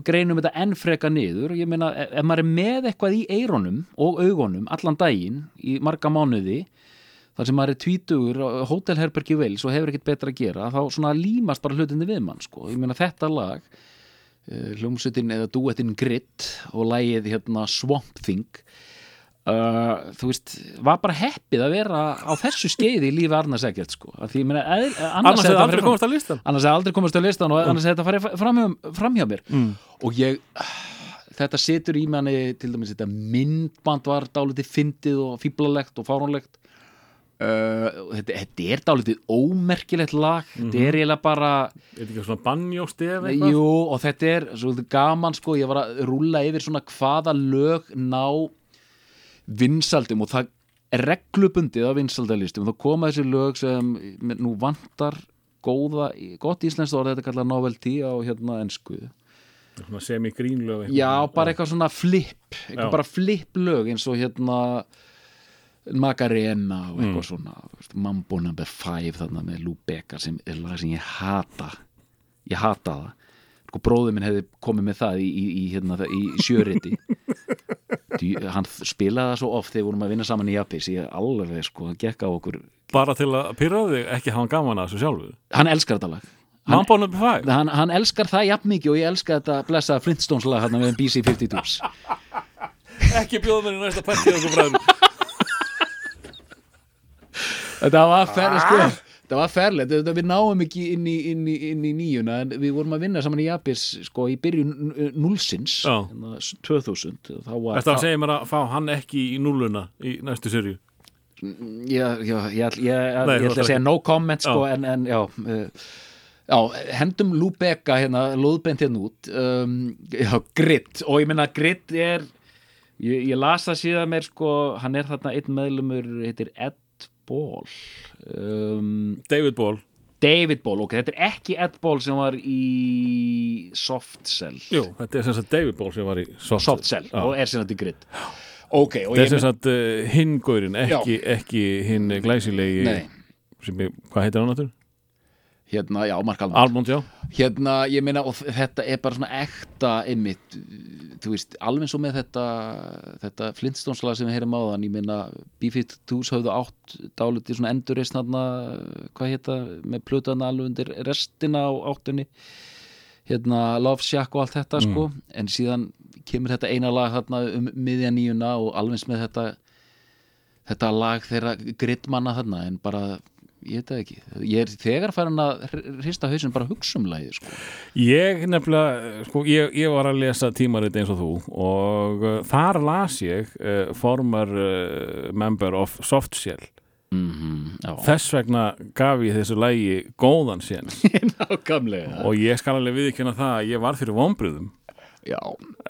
greinum þetta enn freka niður, ég meina ef ef maður er með eitthvað í eironum og augunum allan daginn í marga mánuði þar sem maður er tvítugur á hótelherbergi Vils og hefur ekkert betra að gera þá svona límast bara hlutinni við mann sko. ég meina þetta lag uh, hljómsutin eða duettin Grit og lagið hérna Swamp Thing Uh, þú veist, var bara heppið að vera á þessu skeiði í lífi Arnars Eggert sko, því meina eð, annars hefði aldrei komast að listan annars hefði aldrei komast á listan og annars hefði þetta farið fram, fram hjá mér. Mm. og ég þetta situr í manni til dæmis þetta myndband var dálítið fyndið og fíblalegt og fáránlegt uh, þetta, þetta er dálítið ómerkilegt lag þetta er eiginlega bara er þetta ekki svona banjóstef eitthvað? Jú, og þetta er svo gaman sko, ég var að rúlla yfir svona hvaða lög ná vinsaldum og það er reglubundið á vinsaldalistum þá koma þessi lög sem nú vantar góða, gott íslenskt orð þetta kallar novelty á hérna ennsku svona semi-grínlög eitthvað. Já, bara eitthvað svona flip eitthvað Já. bara flip lög eins og hérna Macarena og eitthvað svona þú veist, Mambo number 5 þarna með Lou Bega sem er lag sem ég hata. Ég hata það. Sko bróður minn hefði komið með það í, í, í, hérna, í sjöriti hann spilaði það svo oft þegar vorum að vinna saman í Japis ég alveg sko, það gekk á okkur. Bara til að pyrra þig, ekki hafa hann gaman að þessu sjálfu hann elskar þetta lag. Mambo number five? Hann, hann elskar það jafn mikið og ég elskar þetta blessa Flintstones lag hérna með BC-52s ekki bjóða mér í næsta partí okkur bræðum Þetta var ferlega sko. Það var ferlega, þetta við náum ekki inn í, inn, í, inn í nýjuna en við vorum að vinna saman í Japis sko í byrjun Já. hérna, 2000 þá var Þetta að segja mér að fá hann ekki í núluna í næstu sérju já, já, ég, ég, ég, Nei, ég ætla að segja no comment sko Já. en, en já uh, Já, hendum Lúbeka hérna, lóðbent hérna út um, Já, Grit. Og ég meina Grit er ég, ég las það síðan mér sko hann er þarna einn meðlumur heitir Ed Ball. Um, David Ball. David Ball, ok, þetta er ekki Ed Ball sem var í Soft Cell. Jú, þetta er sem sagt David Ball sem var í Soft, Soft Cell Já. og er sem þetta í grid Ok, og Þetta er sem sagt uh, hinn góðurinn, ekki, ekki hinn glæsilegi Nei, sem hvað heitir hann áttur? Hérna, já, Mark Almond. Almond, já. Hérna, ég meina, og þetta er bara svona ekta einmitt, þú veist, alveg og með þetta, þetta Flintstones-lag sem við heyrum á þann, ég meina, B-52s höfðu átt dálítið svona endurist þarna, hvað heita, með plötuðan alveg undir restina á áttunni, hérna, Love Shack og allt þetta, sko, en síðan kemur þetta eina lag þarna um miðja nýjuna og alveg með þetta, þetta lag þeirra grittmanna þarna, en bara, ég veit það ekki, ég er þegar farin að hrista hausinn bara hugsa um lagið, sko. Ég nefnilega, sko, ég, ég var að lesa tímarit eins og þú og uh, þar las ég uh, former uh, member of Soft Shell Mm já, þess vegna gaf ég þessu lægi góðan nákvæmlega. Og ég skal alveg viðkynna það að ég var fyrir vonbröðum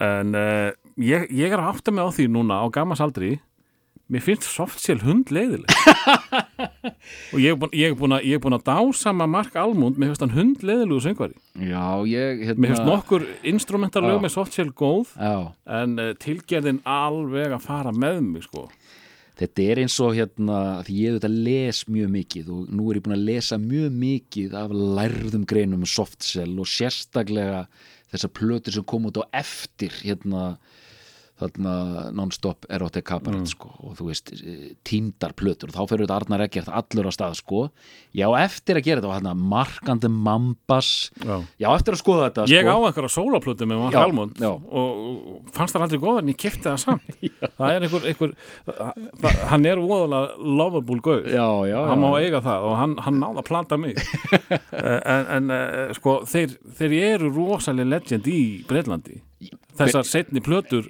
en uh, ég, ég er að átta mig á því núna á gamans aldri mér finnst Softshell hund leiðileg og ég er búin, að, að dásama Mark Almund mér finnst hann hund leiðilegu söngvari. Já, ég hérna, mér finnst nokkur instrumentarlög Já. með Softshell góð Já, en uh, tilgerðin alveg að fara með mig sko. Þetta er eins og hérna því ég auðvitað les mjög mikið og nú er ég búin að lesa mjög mikið af lærðum greinum um softcell og sérstaklega þessar plötur sem kom út á eftir hérna non-stop erotic cabaret sko, og þú veist, eh, tíndar plötur. Og þá fyrir þetta Arnar Eggert allur á stað sko. Já, eftir að gera þetta markandi mambas. Já. já, eftir að skoða þetta Ég á sko. einhverja sólaplötu með Mark Almond og, fannst það aldrei góð en ég kefti það samt. Það er einhver, einhver hann er voðalega lovable gauð já, já, já, hann má eiga það og hann, hann náða að planta mig. Eh, en, en eh, sko þeir, þeir eru rosalega legend í Breitlandi þessar setni plötur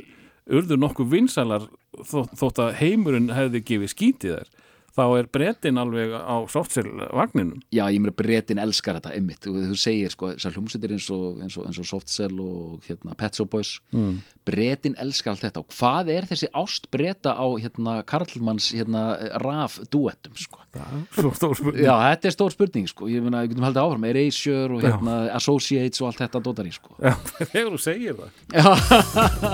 urðu nokkuð vinsalar þó, þótt að heimurinn hefði gefið skítið þær þá er brettin alveg á softsel vagninum Já, ég meira bretin elskar þetta einmitt, þú, þú segir sko, þessar hljómsveitir eins og, og, og Soft Cell og hérna, Pet Shop Boys. Mm. bretin elskar allt þetta. Og hvað er þessi ást breta á hérna, Karlmanns hérna, raf duettum sko? Já, þetta er stór spurning sko, ég meina, við getum haldið áfram. Erasure og hérna, Associates og allt þetta dótari sko. Já, þegar þú segir það.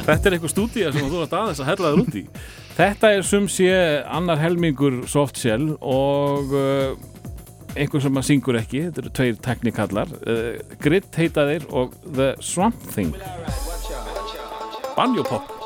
Þetta er eitthvað stúdía sem þú ert aðeins að hella þér út í Þetta er sum sé annar helmingur softshell og uh, einhver sem að syngur ekki þetta eru tveir teknikallar. Uh, Grit heita þeir og The Swamp Thing. Banjo Pop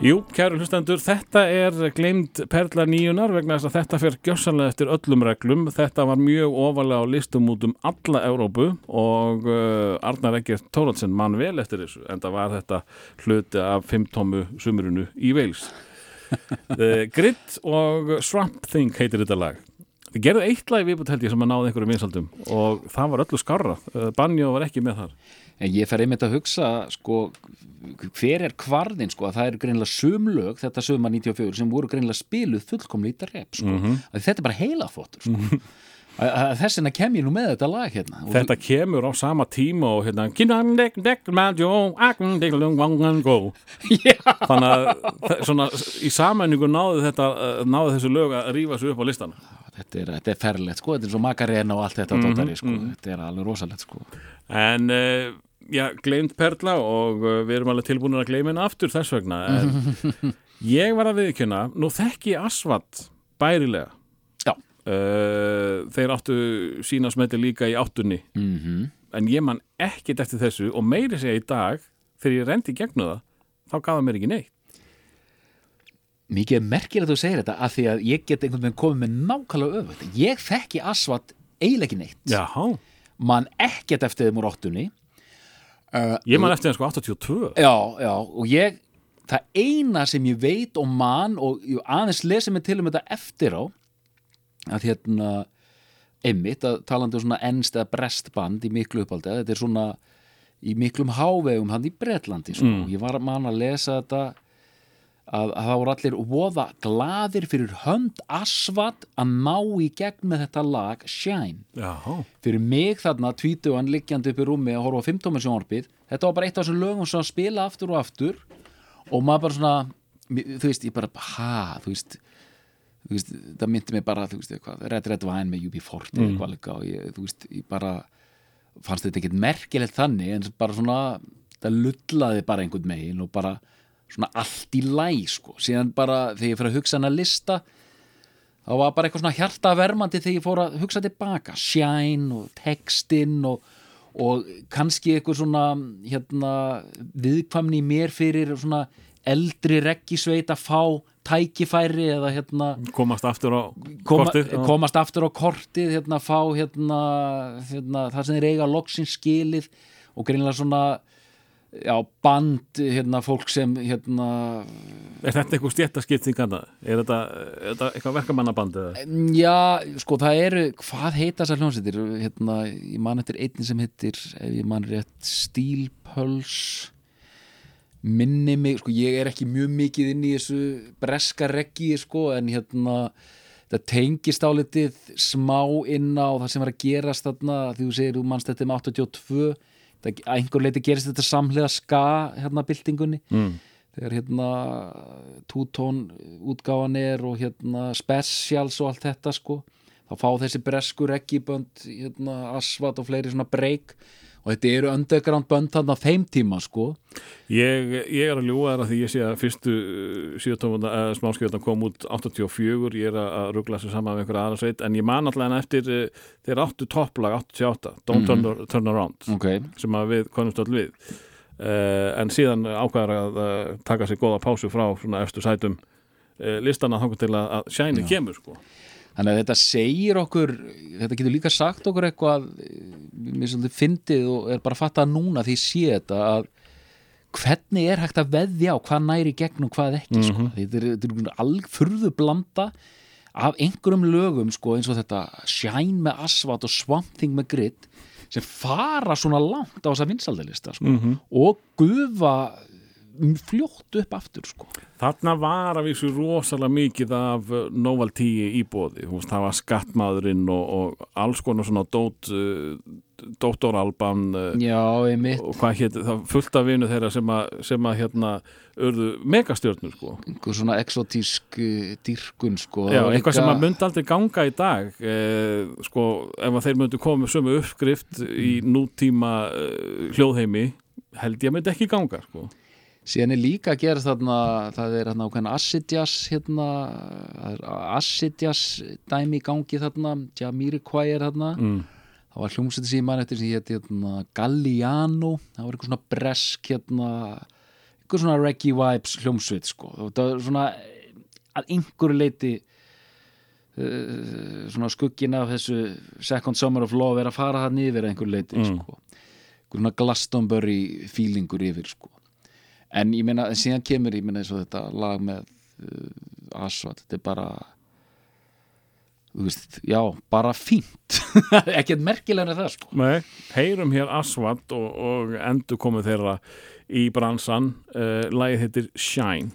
Jú, kæru hlustendur, þetta er gleimt perla nýjunar vegna þess að þetta fer gjössanlega eftir öllum reglum. Þetta var mjög ofalega á listum út um alla Európu og uh, Arnar Eggert Tóratsen mann vel eftir þessu en það var þetta hluti af fimmtómu sumurinu í Wales. uh, Grit og Swamp Thing heitir þetta lag. Þið gerðu eitt lag viðbútt held ég sem að náði einhverjum vinsaldum og það var öllu skarra. Uh, Banjo var ekki með þar. En ég fer einmitt að hugsa, sko, hver er kvarðin sko að það er greinlega sumlög þetta sumar 94 sem voru greinlega spiluð þetta rep sko Mhm. að þetta er bara heila fóttur sko að, að þess vegna kem ég nú með þetta lag hérna Þetta kemur á sama tíma og hérna. Þannig að svona í sammenningu náðu þetta uh, náðu þessu lög að rífa sig upp á listan þetta er, þetta er ferlegt sko, þetta er svo makarena og allt þetta mm sko, þetta er alveg rosalegt sko. En uh, já, gleimt perla og uh, við erum alveg tilbúinir að gleyma henni aftur þess vegna en ég var að viðkjöna nú þekki ég Asvat bærilega. Já. uh, Þeir áttu sína smeti líka í áttunni. Mm en ég man ekkit eftir þessu og meiri segja í dag þegar ég rendi gegnu það þá gaf það mér ekki neitt Mikið er merkilegt að þú segir þetta af því að ég get einhvern veginn komið með nákvæmlega öfugt. Ég þekki Asvat eiginlega ekki neitt. Jáhá, man ekkert eftir þeim úr áttunni. Uh, ég man eftir það sko 82 Já, já, og ég það eina sem ég veit og man og aðeins lesi mig til um þetta eftir á að hérna einmitt að talandi um svona ennst eða brestband í miklu uppáldi þetta er svona í miklum hávegum hann í Bretlandi sko. Mm. ég var man að lesa þetta að, að það voru allir voða gladir fyrir hönd asvat að ná í gegn með þetta lag Shine Jáhá, fyrir mig þarna tvítugan liggjandi upp í rúmi að horfa á 15 sjónvarpið þetta var bara eitt af þessum lögum sem spila aftur og aftur og maður bara svona þú veist, ég bara, ha, þú veist þú veist, það myndi mig bara þú veist, eitthvað, Red Red Wine með UB40 mm. eitthvað líka og ég, þú veist, ég bara fannst þetta ekkert merkilegt þannig en bara svona, það lullaði bara einhvern megin og bara svona allt í læ, sko. Síðan bara, þegar ég fyrir að hugsa hana lista þá var bara eitthvað svona hjartavermandi þegar ég fór að hugsa tilbaka. Shine og textinn og, og kannski eitthvað svona hérna, viðkvæmni í mér fyrir svona eldri reggisveit að fá tækifæri eða hérna komast aftur á koma, kortið komast aftur á kortið hérna, fá hérna, hérna, það sem þeir eiga loksins skilið og greinlega svona já, band hérna, fólk sem hérna, Er þetta eitthvað stjættaskipting annað? Er þetta, er þetta eitthvað verkamannaband eða? já, sko það eru hvað heita þessar hljómsveitir hérna, ég man eftir einni sem heitir ef ég man rétt Steel Pulse minni mig, sko ég er ekki mjög mikið inn í þessu breska reggi sko en hérna það tengist á litið smá inn á það sem var að gerast þarna því þú segir, þú mannst þetta um 82 það, að einhver leiti gerist þetta samhliða ska hérna byltingunni Mm. þegar hérna tútón útgáfan er og hérna specials og allt þetta sko þá fá þessi breskur ekki bönd hérna asvat og fleiri svona break og þetta eru underground bönd þarna á þeim tíma sko. Ég, ég er að ljúga þar að því ég sé að fyrstu síðatófunda uh, smáskjöðan kom út 84, ég er að, að ruggla sér saman með einhverja aðra sveit, en ég man allavega eftir uh, þeir áttu topplag 88 Don't turn, turn Around ok, sem að við konumst öll við. Uh, en síðan ákvæðar að taka sér góða pásu frá svona eftir sætum listana þangur til að, að shæni kemur sko. Þannig að þetta segir okkur þetta getur líka sagt okkur eitthvað eh, mér svolítið fyndið og er bara að fatta núna því ég sé þetta að hvernig er hægt að veðja á hvað næri gegn og hvað ekki sko. þetta er, þetta er alg furðu blanda af einhverjum lögum sko, eins og þetta Shine með Asvat og Swamp Thing með Grid sem fara svona langt á þessa vinsaldalista sko. og gufa fljótt upp aftur sko. Þarna var að vísu rosalega mikið af uh, noveltíi í bóði, það var skattmaðurinn og, og alls konar svona dót, uh, dóttoralban uh, já, og hvað hétt, það fullt af vinu þeirra sem að, sem að hérna urðu megastjörnur sko. einhver svona exotísk dýrkun sko. Já, eitthvað líka- sem að myndi aldrei ganga í dag eh, sko, ef að þeir myndu koma með sömu uppskrift í nútíma eh, hljóðheimi held ég að myndi ekki ganga sko. Síðan er líka að gera þarna það er ákveðin acid jazz hérna, jazz dæmi í gangi þarna Jamiroquai er þarna mm. það var hljómsveitir sem ég man eftir sem hétt hérna, Galliano, það var eitthvað svona bresk hérna eitthvað svona reggae vibes hljómsveit sko. það var svona að einhverju leiti uh, svona skuggin af þessu Second Summer of Love er að fara það niður að einhverju leiti Mm. sko. einhver svona Glastonbury feelingur yfir sko. En ég meina, síðan kemur ég meina eins og þetta lag með uh, Asvat, þetta er bara þú veist, já, bara fínt. Ekkert merkilega en það sko. Nei, heyrum hér Aswad og, og endur komið þeirra í bransan. Uh, lagið heitir Shine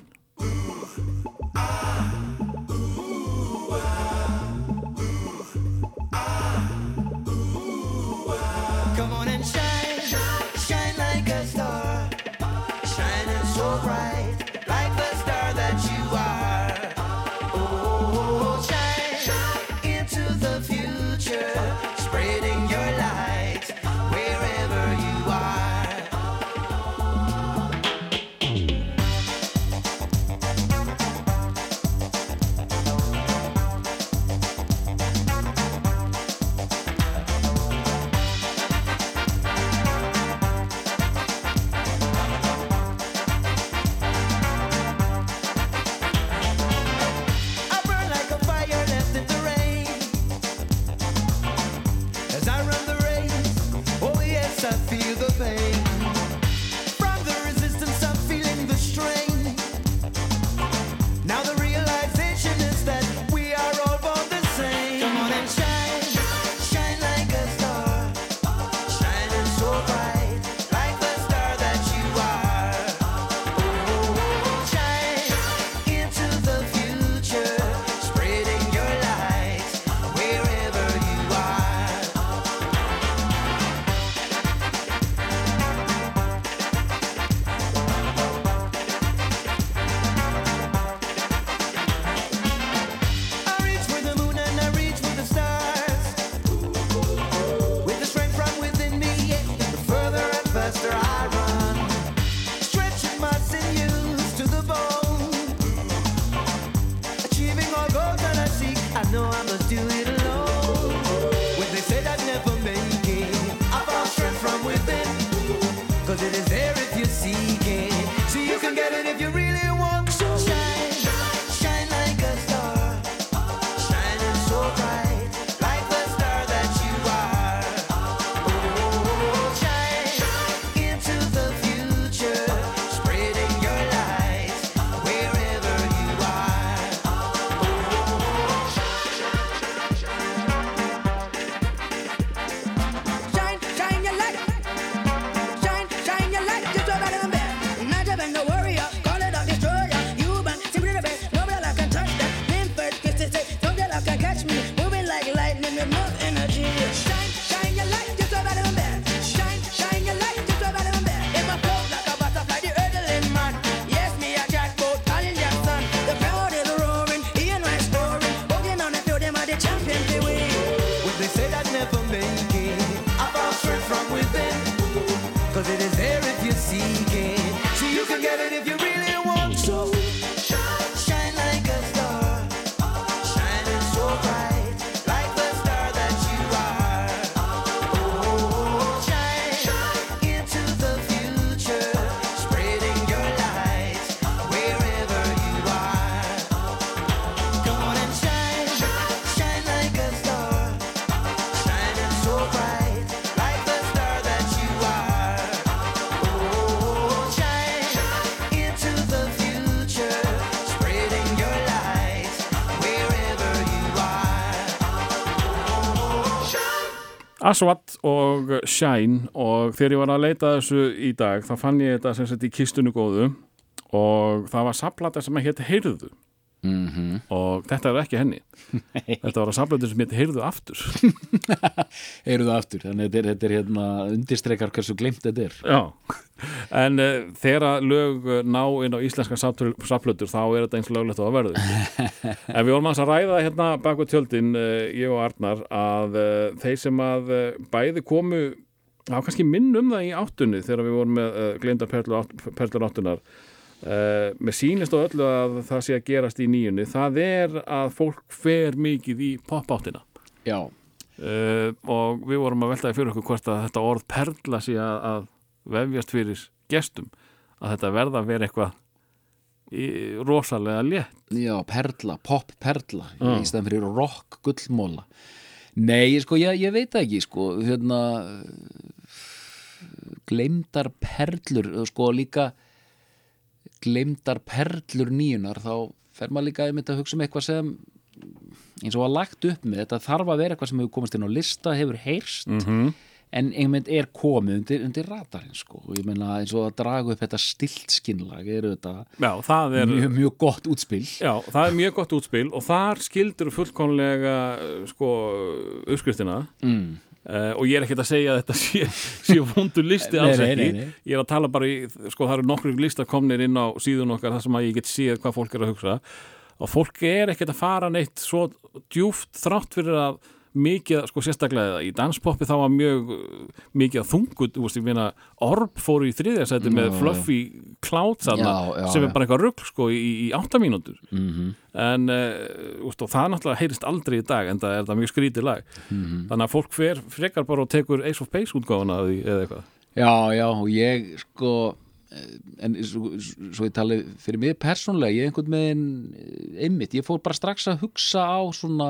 Aswad og Shine og þegar ég var að leita þessu í dag þá fann ég þetta sem sett í kistunni góðu og það var saplata sem að hétt Heyrðu mm og þetta er ekki henni. Þetta var að saplata sem hétt Heyrðu aftur. Heyrðu aftur, þannig að þetta er, þetta er hérna undirstrekar hversu glemt þetta er. Já, en uh, þegar að lög uh, ná inn á íslenska saplötur þá er þetta eins löglegt og það verður. En við vorum að ræða hérna bak við tjöldin, uh, ég og Arnar að uh, þeir sem að bæði komu á kannski minn um það í áttunni þegar við vorum með átt, perlur áttunar uh, með sýnist á öllu að það sé að gerast í nýjunni. Það er að fólk fer mikið í pop-áttina Já, uh, og við vorum að veltaði fyrir okkur hvort að þetta orð perla sé að, að vefjast fyrir gestum að þetta verða að vera eitthvað rosalega létt. Já, perla, pop perla Já. í stæðan fyrir rock gullmóla Nei, sko, ég, ég veit ekki sko, hérna gleymdar perlur sko líka gleymdar perlur nýjunar þá fer maður líka einmitt að hugsa um eitthvað sem eins og að lagt upp með þetta þarf að vera eitthvað sem hefur komist inn á lista hefur heyrst Mhm. en einmitt er komið undir, undir radarinn sko. og ég meina eins og að draga upp þetta stilt skinnlag er þetta Já, er mjög, mjög gott útspil Já, það er mjög gott útspil og þar skildur fullkomlega uh, sko, uppskriftina mm. Uh, og ég er ekkert að segja að þetta sé, sé vondur listi alls Nei, nei, ekki nei, nei. ég er að tala bara í, sko það eru nokkru listar komnir inn á síðun okkar þar sem að ég get séð hvað fólk er að hugsa og fólk er ekkert að fara neitt svo djúft þrátt fyrir að mikið, sko sérstaklega í danspoppi þá var mjög uh, mikið þungut, þú veist, ég meina Orb fóru í þriðjarsæti með Já, Fluffy Cloud þarna, Já, já, sem er bara eitthvað rugl sko í, í átta mínútur. Mm en uh, úst, og það náttúrulega heyrist aldrei í dag en það er það mjög skrítið lag. Mhm. þannig að fólk fer, frekar bara og tekur Ace of Base því eða eitthvað. Já, já, og ég sko eh, en svo, svo ég tali fyrir mig persónlega, ég einhvern veginn eh, einmitt, ég fór bara strax að hugsa á svona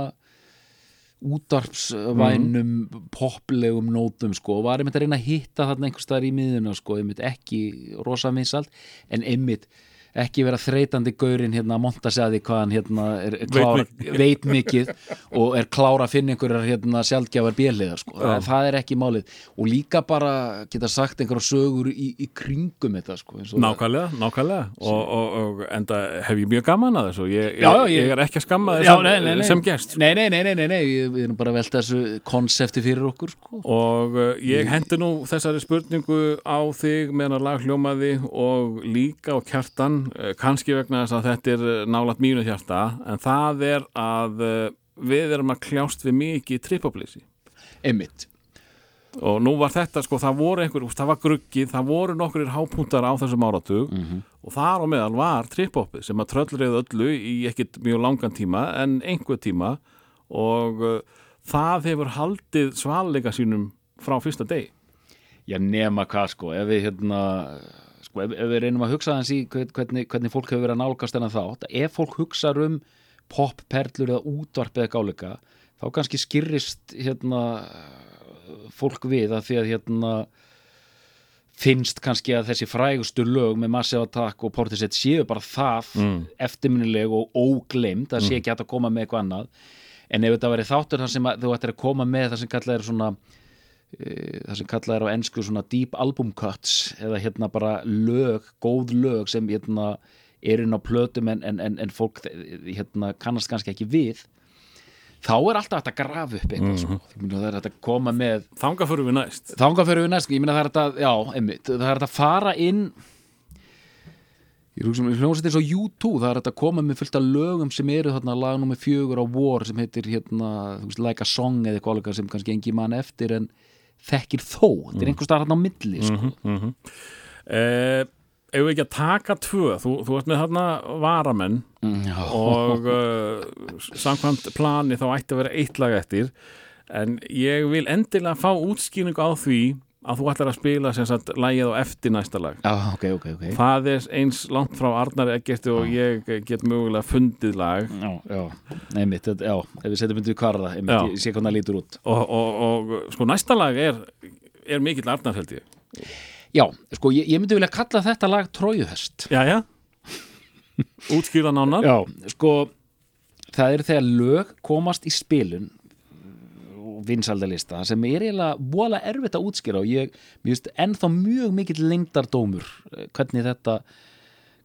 útarpsvænum poplegum nótum sko, og var einmitt að reyna að hitta þarna einhvers staðar í miðuna sko, einmitt ekki rosa vinsalt, en einmitt ekki vera þreytandi gaurinn hérna að monta sig að því hvað hann hérna er, er klára, veit, mikið og er klára að finna einhverjar hérna sjaldgjafar bjöliðar sko. það, það er ekki málið og líka bara geta sagt einhverjar sögur í, í kringum þetta sko, eins og Nákvæmlega, nákvæmlega og, og, og enda hef ég mjög gaman að þessu ég, Já, ég, ég- er ekki að skamma Já, þess nei, nei, sem gest Nei, nei, nei, nei, nei, nei. Við, erum bara að velta þessu konsepti fyrir okkur sko. og uh, ég hendi nú þessari spurningu á þig meðan að lag hljómaði og líka á kjartan uh, kannski vegna þess að þetta er uh, nálægt mínu hjarta en það er að uh, við erum að kljást við mikið trippopleysi Einmitt. Og nú var þetta sko, það voru einhver, það var gruggið, það voru nokkur hápuntar á þessum áratug og þar á meðal var trippoppið sem að tröllriðu öllu í ekkit mjög langan tíma en einhver tíma og það hefur haldið svalleika sínum frá fyrsta deg Já, nema hvað sko, ef við hérna sko, ef, ef við reynum að hugsa hvern- hvernig, hvernig fólk hefur verið að nálgast þennan þátt ef fólk hugsar um popperlur eða útvarp eða gáleika þá kannski skýrist hérna fólk við að því að hérna finnst kannski að þessi frægustu lög með Massive Attack og Portishead séu bara það mm. eftirminnileg og ógleimt það sé ekki hægt að koma með eitthvað annað en ef þetta verið þáttur þar sem að þú ættir að koma með það sem kallað er svona það sem kallað er á ensku svona deep album cuts eða hérna bara lög, góð lög sem hérna er inn á plötum en, en, en, fólk eh, hérna kannast kannski ekki við þá er alltaf hægt að grafa upp eitthvað sko. Ég meina, það er hægt að koma með þanga fyrir við næst. Þangað fyrir við næst ég meina það er þetta, já, einmitt. Það er þetta að fara inn ég um hljómsveit eins og U2 það er þetta að koma með fullt af lögum sem eru þarna lag nummer fjögur á War sem heitir hérna, þú veist, Like a Song eða eitthvað sem kannski engi mann eftir en þekkir þó, þetta er einhvers staðar hérna á milli sko. eh, ef við ekki að taka tvö? Þú, þú ert með þarna varamenn og uh, samkvæmt plani þá ætti að vera eitt lag eftir. En ég vil endilega fá útskýringu á því að þú ætlar að spila sem sagt lagið á eftir næsta lag. Já, ok, ok, ok. Það er eins langt frá Arnar Eggerti og ég get mögulega fundið lag. Já, já, einmitt, já, ef við setjum myndið kvarða, einmitt, Já. ég sé hvernig það lítur út. Og, og, og sko næsta lag er, er mikill Arnar held ég. Já, sko, ég, ég myndi vilja kalla þetta lag Trójuhest. Jæja Útskýra nánar. Já, sko það er þegar lög komast í spilun vinsaldalista sem er eiginlega vola erfitt að útskýra og ég, mér finnst ennþá mjög mikill lengdardómur eh, hvernig þetta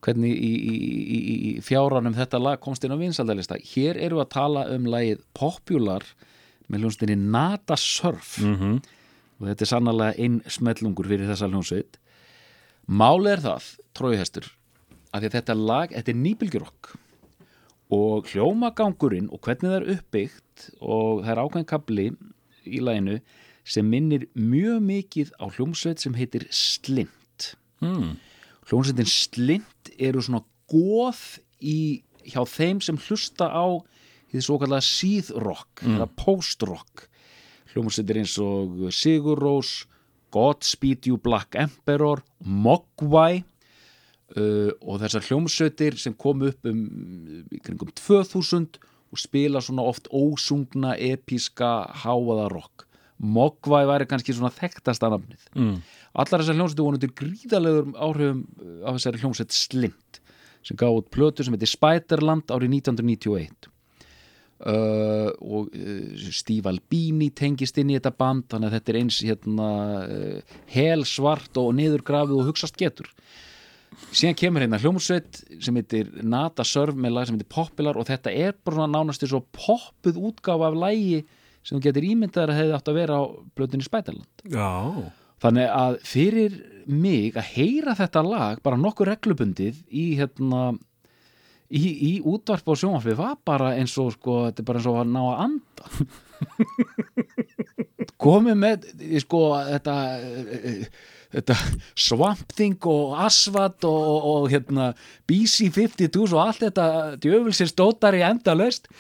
hvernig í, í, í, í fjáranum þetta lag komst inn á vinsaldalista hér eru að tala um lagið Popular með hljónstinni Nada Surf. -hmm. og þetta er sannlega einn smellungur fyrir þessa hljónsveit Máli er það, trójuhestur að því að þetta lag, þetta er nýbylgjurokk og hljómagangurinn og hvernig það er uppbyggt og það er ákveðin kabli í laginu sem minnir mjög mikið á hljómsveit sem heitir Slint. Mm. hljómsveitin Slint eru svona góð í, hjá þeim sem hlusta á því svo kallega síðrock eða postrock. Hljómsveitir eins og Sigur Rós Godspeed You Black Emperor Mogwai uh, og þessar hljómsveitir sem kom upp um kringum 2000 og spila svona oft ósungna episka háaða rock. Mogwai væri kannski svona þekktasta nafnið. Mm. allar þessar hljómsveitir voru undir gríðalegur áhrifum uh, af þessari hljómsveit Slint sem gaf út plötu sem heitir Spiderland árið 1991 uh, og uh, Steve Albini tengist inn í þetta band þannig að þetta er eins hérna uh, helsvart og niðurgrafið og hugsast getur síðan kemur hérna hljómsveit sem heitir Nata Surf með lag sem heitir Popular og þetta er bara nánast svo poppuð útgáfa af lægi sem þú getur ímyndaðar að hefði átt að vera á blötunni Spætaland Já, þannig að fyrir mig að heyra þetta lag bara nokkur reglubundið í hérna í, í útvarp og sjónvarpi var bara eins og sko, þetta er bara eins og að ná að anda. Komið með sko þetta þetta Swamp Thing og Asvat og, og, og hérna BC-52 og allt þetta djöfulsins dótari endalaust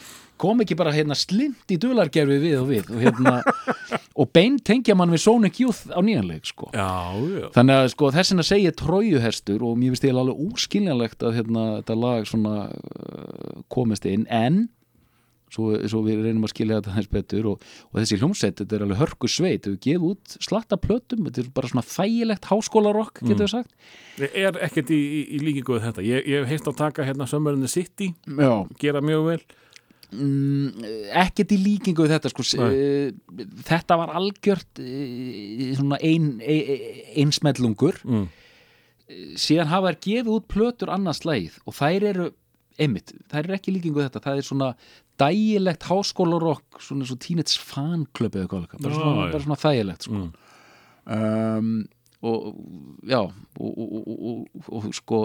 kom ekki bara hérna slimt í dulargerfi við og við og hérna og bein tengja mann við Sonic Youth á nýjanleik sko. Þannig að sko þessin að segja trójuhestur og mér finnst ég alveg úskiljanlegt að hérna, þetta lag svona uh, komist inn. En svo, svo við reynum að skilja þetta þess betur og, og þessi hljómsveit, þetta er alveg hörku sveit. Við gefum út slatta plötum þetta er bara svona þægilegt háskólarokk getur við sagt. Ég er ekkert í, í, í líkingu við þetta? Ég, ég hef heist að taka hérna the City Já, gera mjög vel. Mm, ekkert í líkingu við þetta sko, eh, þetta var algjört eh, svona ein, ein, einsmellungur mm. síðan hafa þær gefið út plötur annars slægið og þær eru einmitt, þær eru ekki líkingu þetta það er svona dægilegt háskólarokk svona svo teenage fan club eða hvað líka, bara, svona, bara svona þægilegt sko. Mm. um, og já og, og, og, og, sko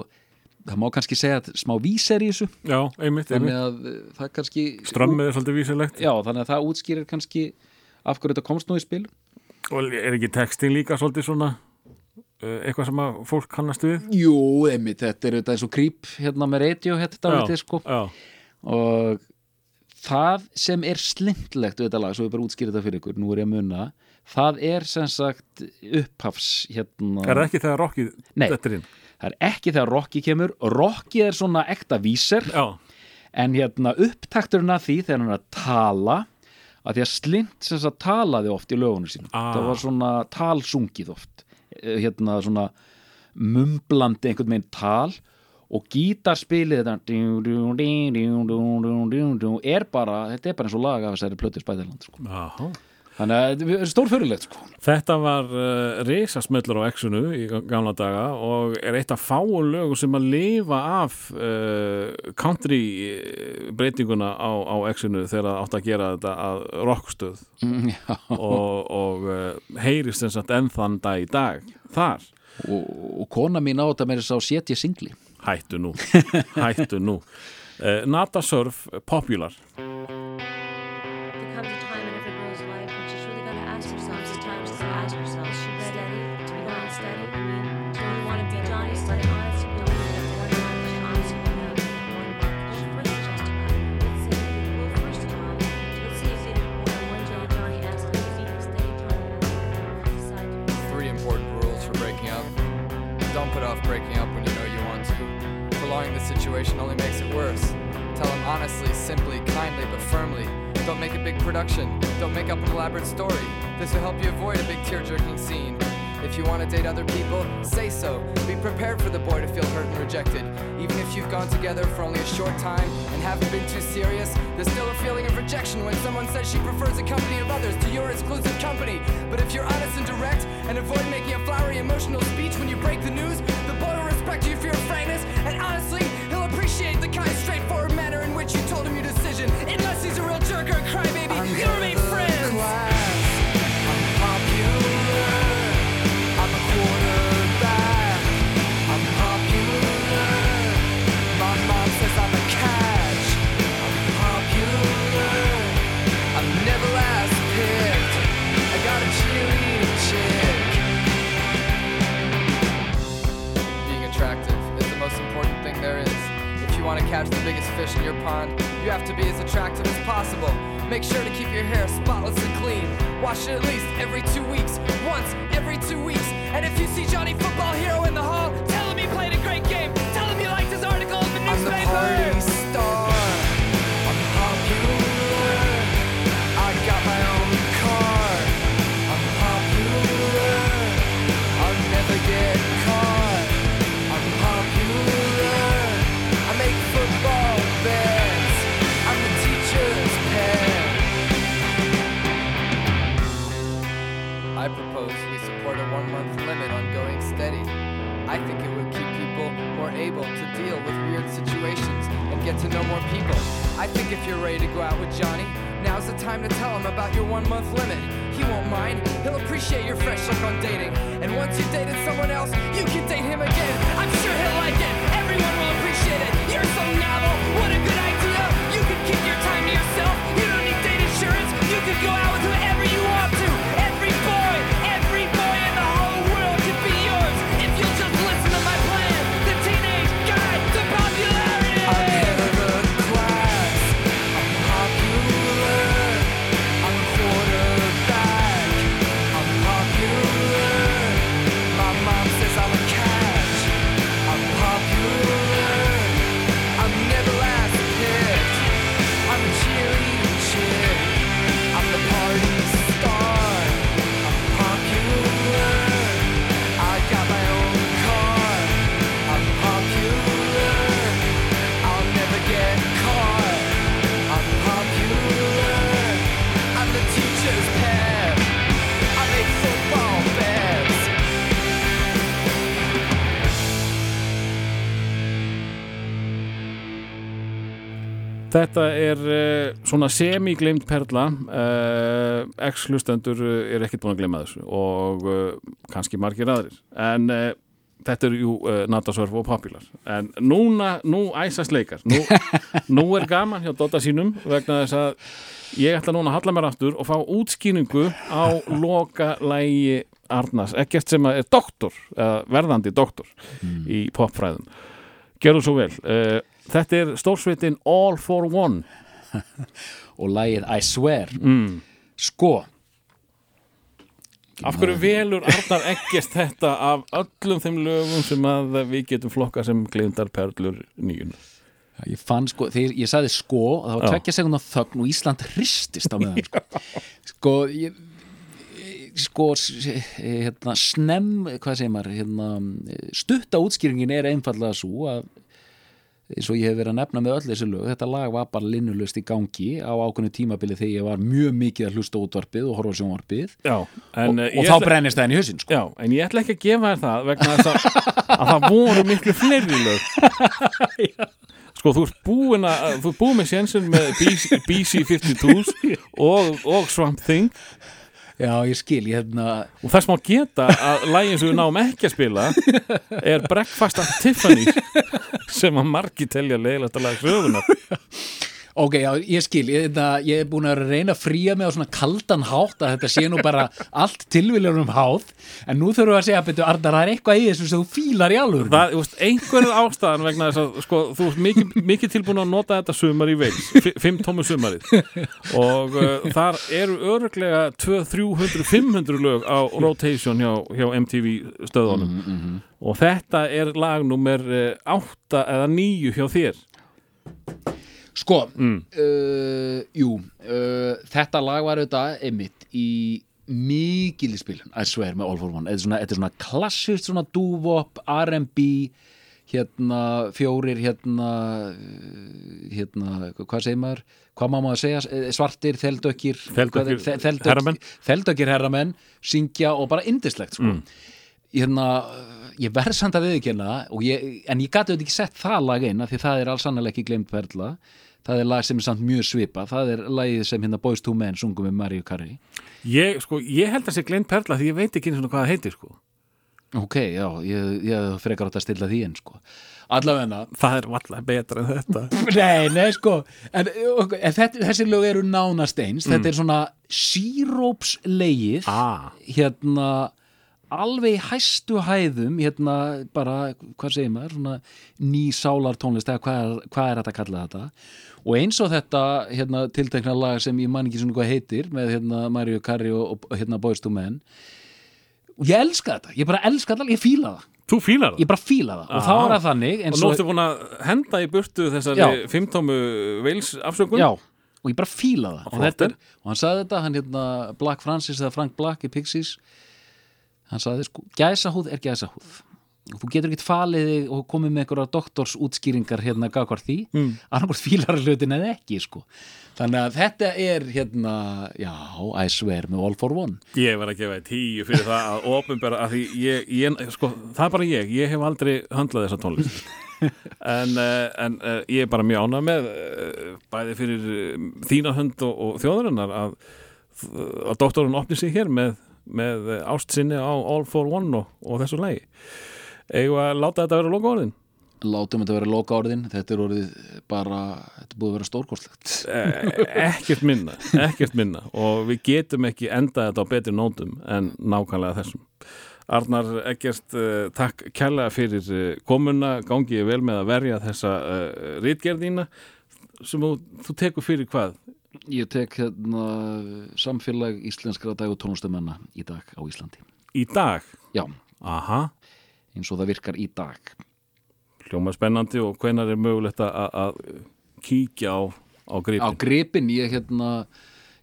það má kannski segja að smá vís er í þessu Já, einmitt, einmitt. eh, það kannski Strömmið er svolítið vísilegt já, þannig að það útskýrir kannski af hverju þetta komst nú í spil og er ekki textin líka svolítið svona eitthvað sem að fólk kannast við? Jú, einmitt, þetta er eins og creep hérna með radio þetta Já, sko. já, og það sem er slintlegt við þetta lag, svo ég bara útskýri þetta fyrir ykkur nú er ég að munna, það er sem sagt upphafs hérna er það ekki þegar rockið Nei. þetta er inn? Það er ekki þegar Rocky kemur. Rocky er svona ekta víser Já, en hérna upptakturinn að því þegar hann er að tala að því að slint sem sagt talaði oft í lögunum sínum. Ah. það var svona talsungið oft. Eh, Eh, hérna svona mumblandi einhvern veginn tal og gítarspilið þetta er bara, þetta er bara eins og lag af þessari plöti spæðiland sko. Þannig að stórfyrirlegt sko. Þetta var uh, risasmellur á Exunu í gamla daga og er eitt af fáum lögum sem að lifa af uh, country uh, breytinguna á, á Exunu þegar það átt að gera þetta að rockstöð Mm, og, og uh, heyrist sem sagt enn þann dag í dag þar. og, og kona mín á þetta með þess að setja singli Hættu nú, hættu nú. Uh, Nata Surf, Popular. Production. Don't make up an elaborate story. This will help you avoid a big tear-jerking scene. If you want to date other people, say so. Be prepared for the boy to feel hurt and rejected. Even if you've gone together for only a short time and haven't been too serious, there's still a feeling of rejection when someone says she prefers the company of others to your exclusive company. But if you're honest and direct and avoid making a flowery emotional speech when you break the news, the boy will respect you for your frankness and honestly, he'll appreciate the kind, straightforward manner in which you told him your catch the biggest fish in your pond, you have to be as attractive as possible. Make sure to keep your hair spotless and clean. Wash it at least every two weeks, once every two weeks. And if you see Johnny Football Hero in the hall, tell him he played a great game. Tell him you liked his article in the newspaper. I'm the party star. I think if you're ready to go out with Johnny, now's the time to tell him about your one month limit. He won't mind, he'll appreciate your fresh look on dating. And once you've dated someone else, you can date him again. I'm sure he'll like it, everyone will appreciate it. You're so novel, what a good idea. You can keep your time to yourself, you don't need date insurance. You can go out with whoever Þetta er uh, svona semi-gleimt perla. Uh, ex-hlustendur uh, er ekkert búin að gleyma þessu og uh, kannski margir aðrir. En þetta er jú Natasörf og Popular. En núna, nú æsast leikar. Nú, nú er gaman hjá Dota sínum vegna þess að ég ætla núna að halla mér aftur og fá útskýringu á loka lægi Arnars, ekkert sem er doktor, verðandi doktor í popfræðum. Gjörðu svo vel Þetta er stórsveitin All for One. Og lagið I Swear. Mm. sko, Af hverju velur Arnar ekkert þetta af öllum þeim lögum sem að við getum flokka sem glindar perlur nýjun ég fann sko þegar ég sagði sko, og það var tvekja sekundar þögn og Ísland hristist á meðan sko, sko ég sko s- hérna, snem, hvað segir maður hérna, stutta útskýringin er einfallega svo að eins og ég hef verið að nefna með öll þessi lög þetta lag var bara linnulust í gangi á ákveðnu tímabili þegar ég var mjög mikið að hlusta útvarpið og horfa sjónvarpið. Já, og, en, eh, og þá ætla- brennist það henni í hausinn sko. Já, en ég ætla ekki að gefa þér það vegna þess að, að það voru miklu fleiri lög. Sko, þú ert búin að þú ert búin með sénsinn með BC, BC-52s og, og Swamp Thing já ég skil, ég hérna og þess má geta að lægin sem við náum ekki að spila er Breakfast at Tiffany's sem að margi telja leiðilegt að laga sögunar Ok, já, ég skil, ég, þetta, ég er búin að reyna að fría mig á svona kaldan hátt að þetta sé nú bara allt tilvílunum háð en nú þurfum við að segja að betur Arnar, það er eitthvað í þessu sem þú fílar í alveg Það, þú veist, einhverju ástæðan vegna þess að sko, þú ert mikið, mikið tilbúin að nota þetta sumar í veils, fi- fimm tómu sumarið. Og uh, þar eru öruglega 200, 300, 500 lög á rotation hjá, hjá MTV stöðunum. Og þetta er lag nummer 8 eða 9 hjá þér Sko, Mm. uh, jú, uh, þetta lag var auðvitað einmitt í mikil í spilun, I swear, með All for One. Þetta er svona, svona klassist, svona dúvop, R&B, hérna, fjórir, hérna, uh, hérna, hvað segir maður? Hvað má maður segja? Eh, Svartir, þeldökkir, Þeldökkir hvað þe- þeldökk- herramenn. Þeldökkir herramenn, syngja og bara indislegt, sko. Mm. Hérna, uh, ég verð samt að viðkynna, og ég, en ég gati auðvitað ekki sett það lag af því það er alls sannlega ekki glemt perla. Það er lag sem er samt mjög svipa, það er lagið sem hérna Boys to Men sungum með Mario Carey. ég, sko, ég held að sé gleynd perla því ég veit ekki einu svona hvað það heitir sko. Ok, já, ég, ég frekar átt að stilla því en sko. Allavegna, það er valla betra en þetta Nei, nei, sko en, ok, en þetta, þessi lög eru nánast eins þetta er svona sírópslegið ah. hérna alveg hæstu hæðum hérna bara, hvað segir maður svona ný sálar tónlist eða hvað er, hvað er þetta að kalla þetta? Og eins og þetta hérna, tiltekna lag sem ég man ekki svona hvað heitir með hérna Mario Carey og, hérna Boys to Men. Og ég elska þetta, ég bara elska þetta ég fíla það, Þú fílar það? ég bara fíla það. Og þá er það þannig Og nú ertu búin að henda í burtu þessari fimmtómu veils afsökun? Já, og ég bara fíla það. Og, og hann sagði þetta, hann hérna Black Francis eða Frank Black í Pixies hann sagði sko, gæsahúð er gæsahúð. Og þú getur ekkert falið þig og komið með einhverja doktorsútskýringar hérna gagvart því, mm. annarkvort fílar hlutin en ekki sko. Þannig að þetta er hérna já, I swear með All for One. Ég verð að gefa þér tíu fyrir það að ofinbera að því ég, ég, sko, það er bara ég, ég hef aldrei höndlað þessa tónlist. En, uh, en uh, ég er bara mjög ánað með uh, bæði fyrir þína hönd og, og þjóðarinnar að, að doktorinn opni sig hér með, með ást sinni á All for One og, og þessu lagi. Að láta þetta vera loka orðin Látum þetta vera loka orðin, þetta er orðið bara, þetta búið að vera stórkostlegt. Eh, ekkert minna, ekkert minna. Og við getum ekki endað þetta á betri nótum en nákvæmlega þessum. Arnar Eggert, uh, takk kærlega fyrir uh, komuna, gangi ég vel með að verja þessa uh, rítgerðina sem þú, þú tekur fyrir hvað? Ég tek hérna samfélag íslenskra dag og tónlistamenna í dag á Íslandi. Í dag? Já, Aha, eins og það virkar í dag. hljóma spennandi og hvenar er mögulegt að, kíkja á, á Á gripin? gripin, ég hérna,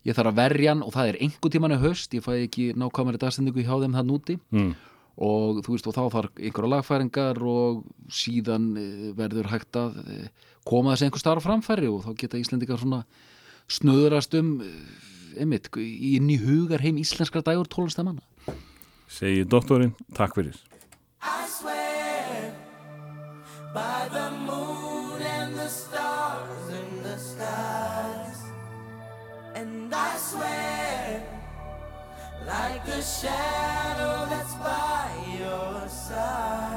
ég þarf að verja hann og það er einhver tíman í haust, ég fæ ekki nákvæmari dagstendingu hjá þeim það núti. Mm. og þú veist og þá þarf einhverja lagfæringar og síðan eh, verður hægt að eh, koma þessi einhver starf framfæri og þá geta Íslendingar svona snöðrast um eh, einmitt, inn í hugar heim íslenskra dagur tólustamanna Segir doktorinn, takk fyrir. I swear by the moon and the stars in the skies. And I swear like the shadow that's by your side.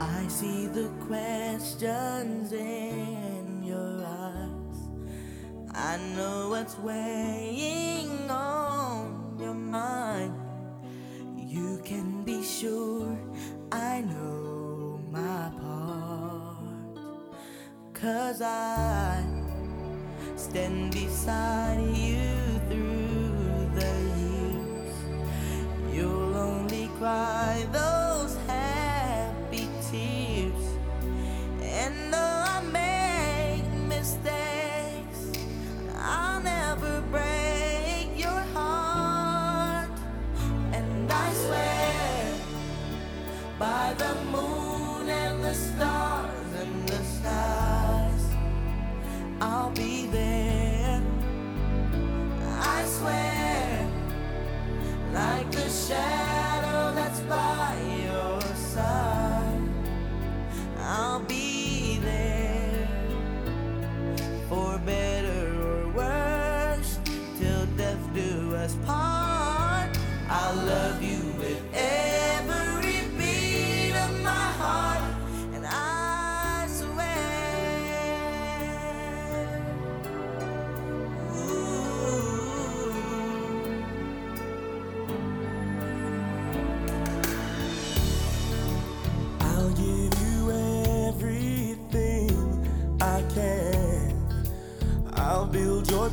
I see the questions in your eyes. I know what's weighing on your mind. You can be sure I know my part. Cause I stand beside you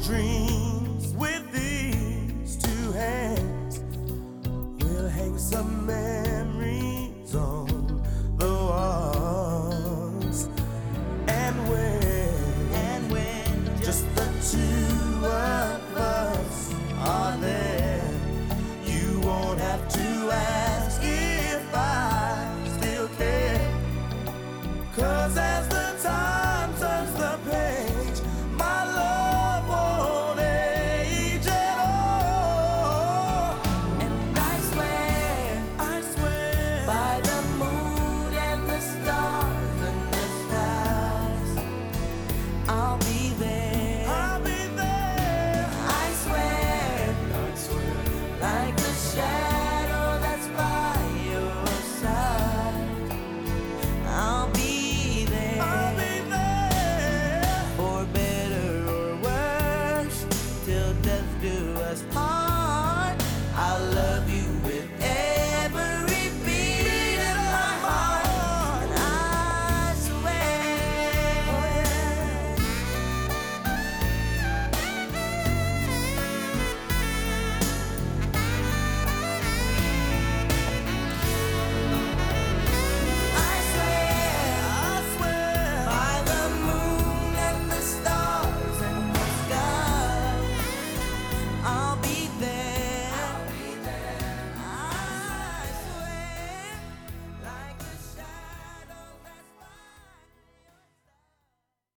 dream.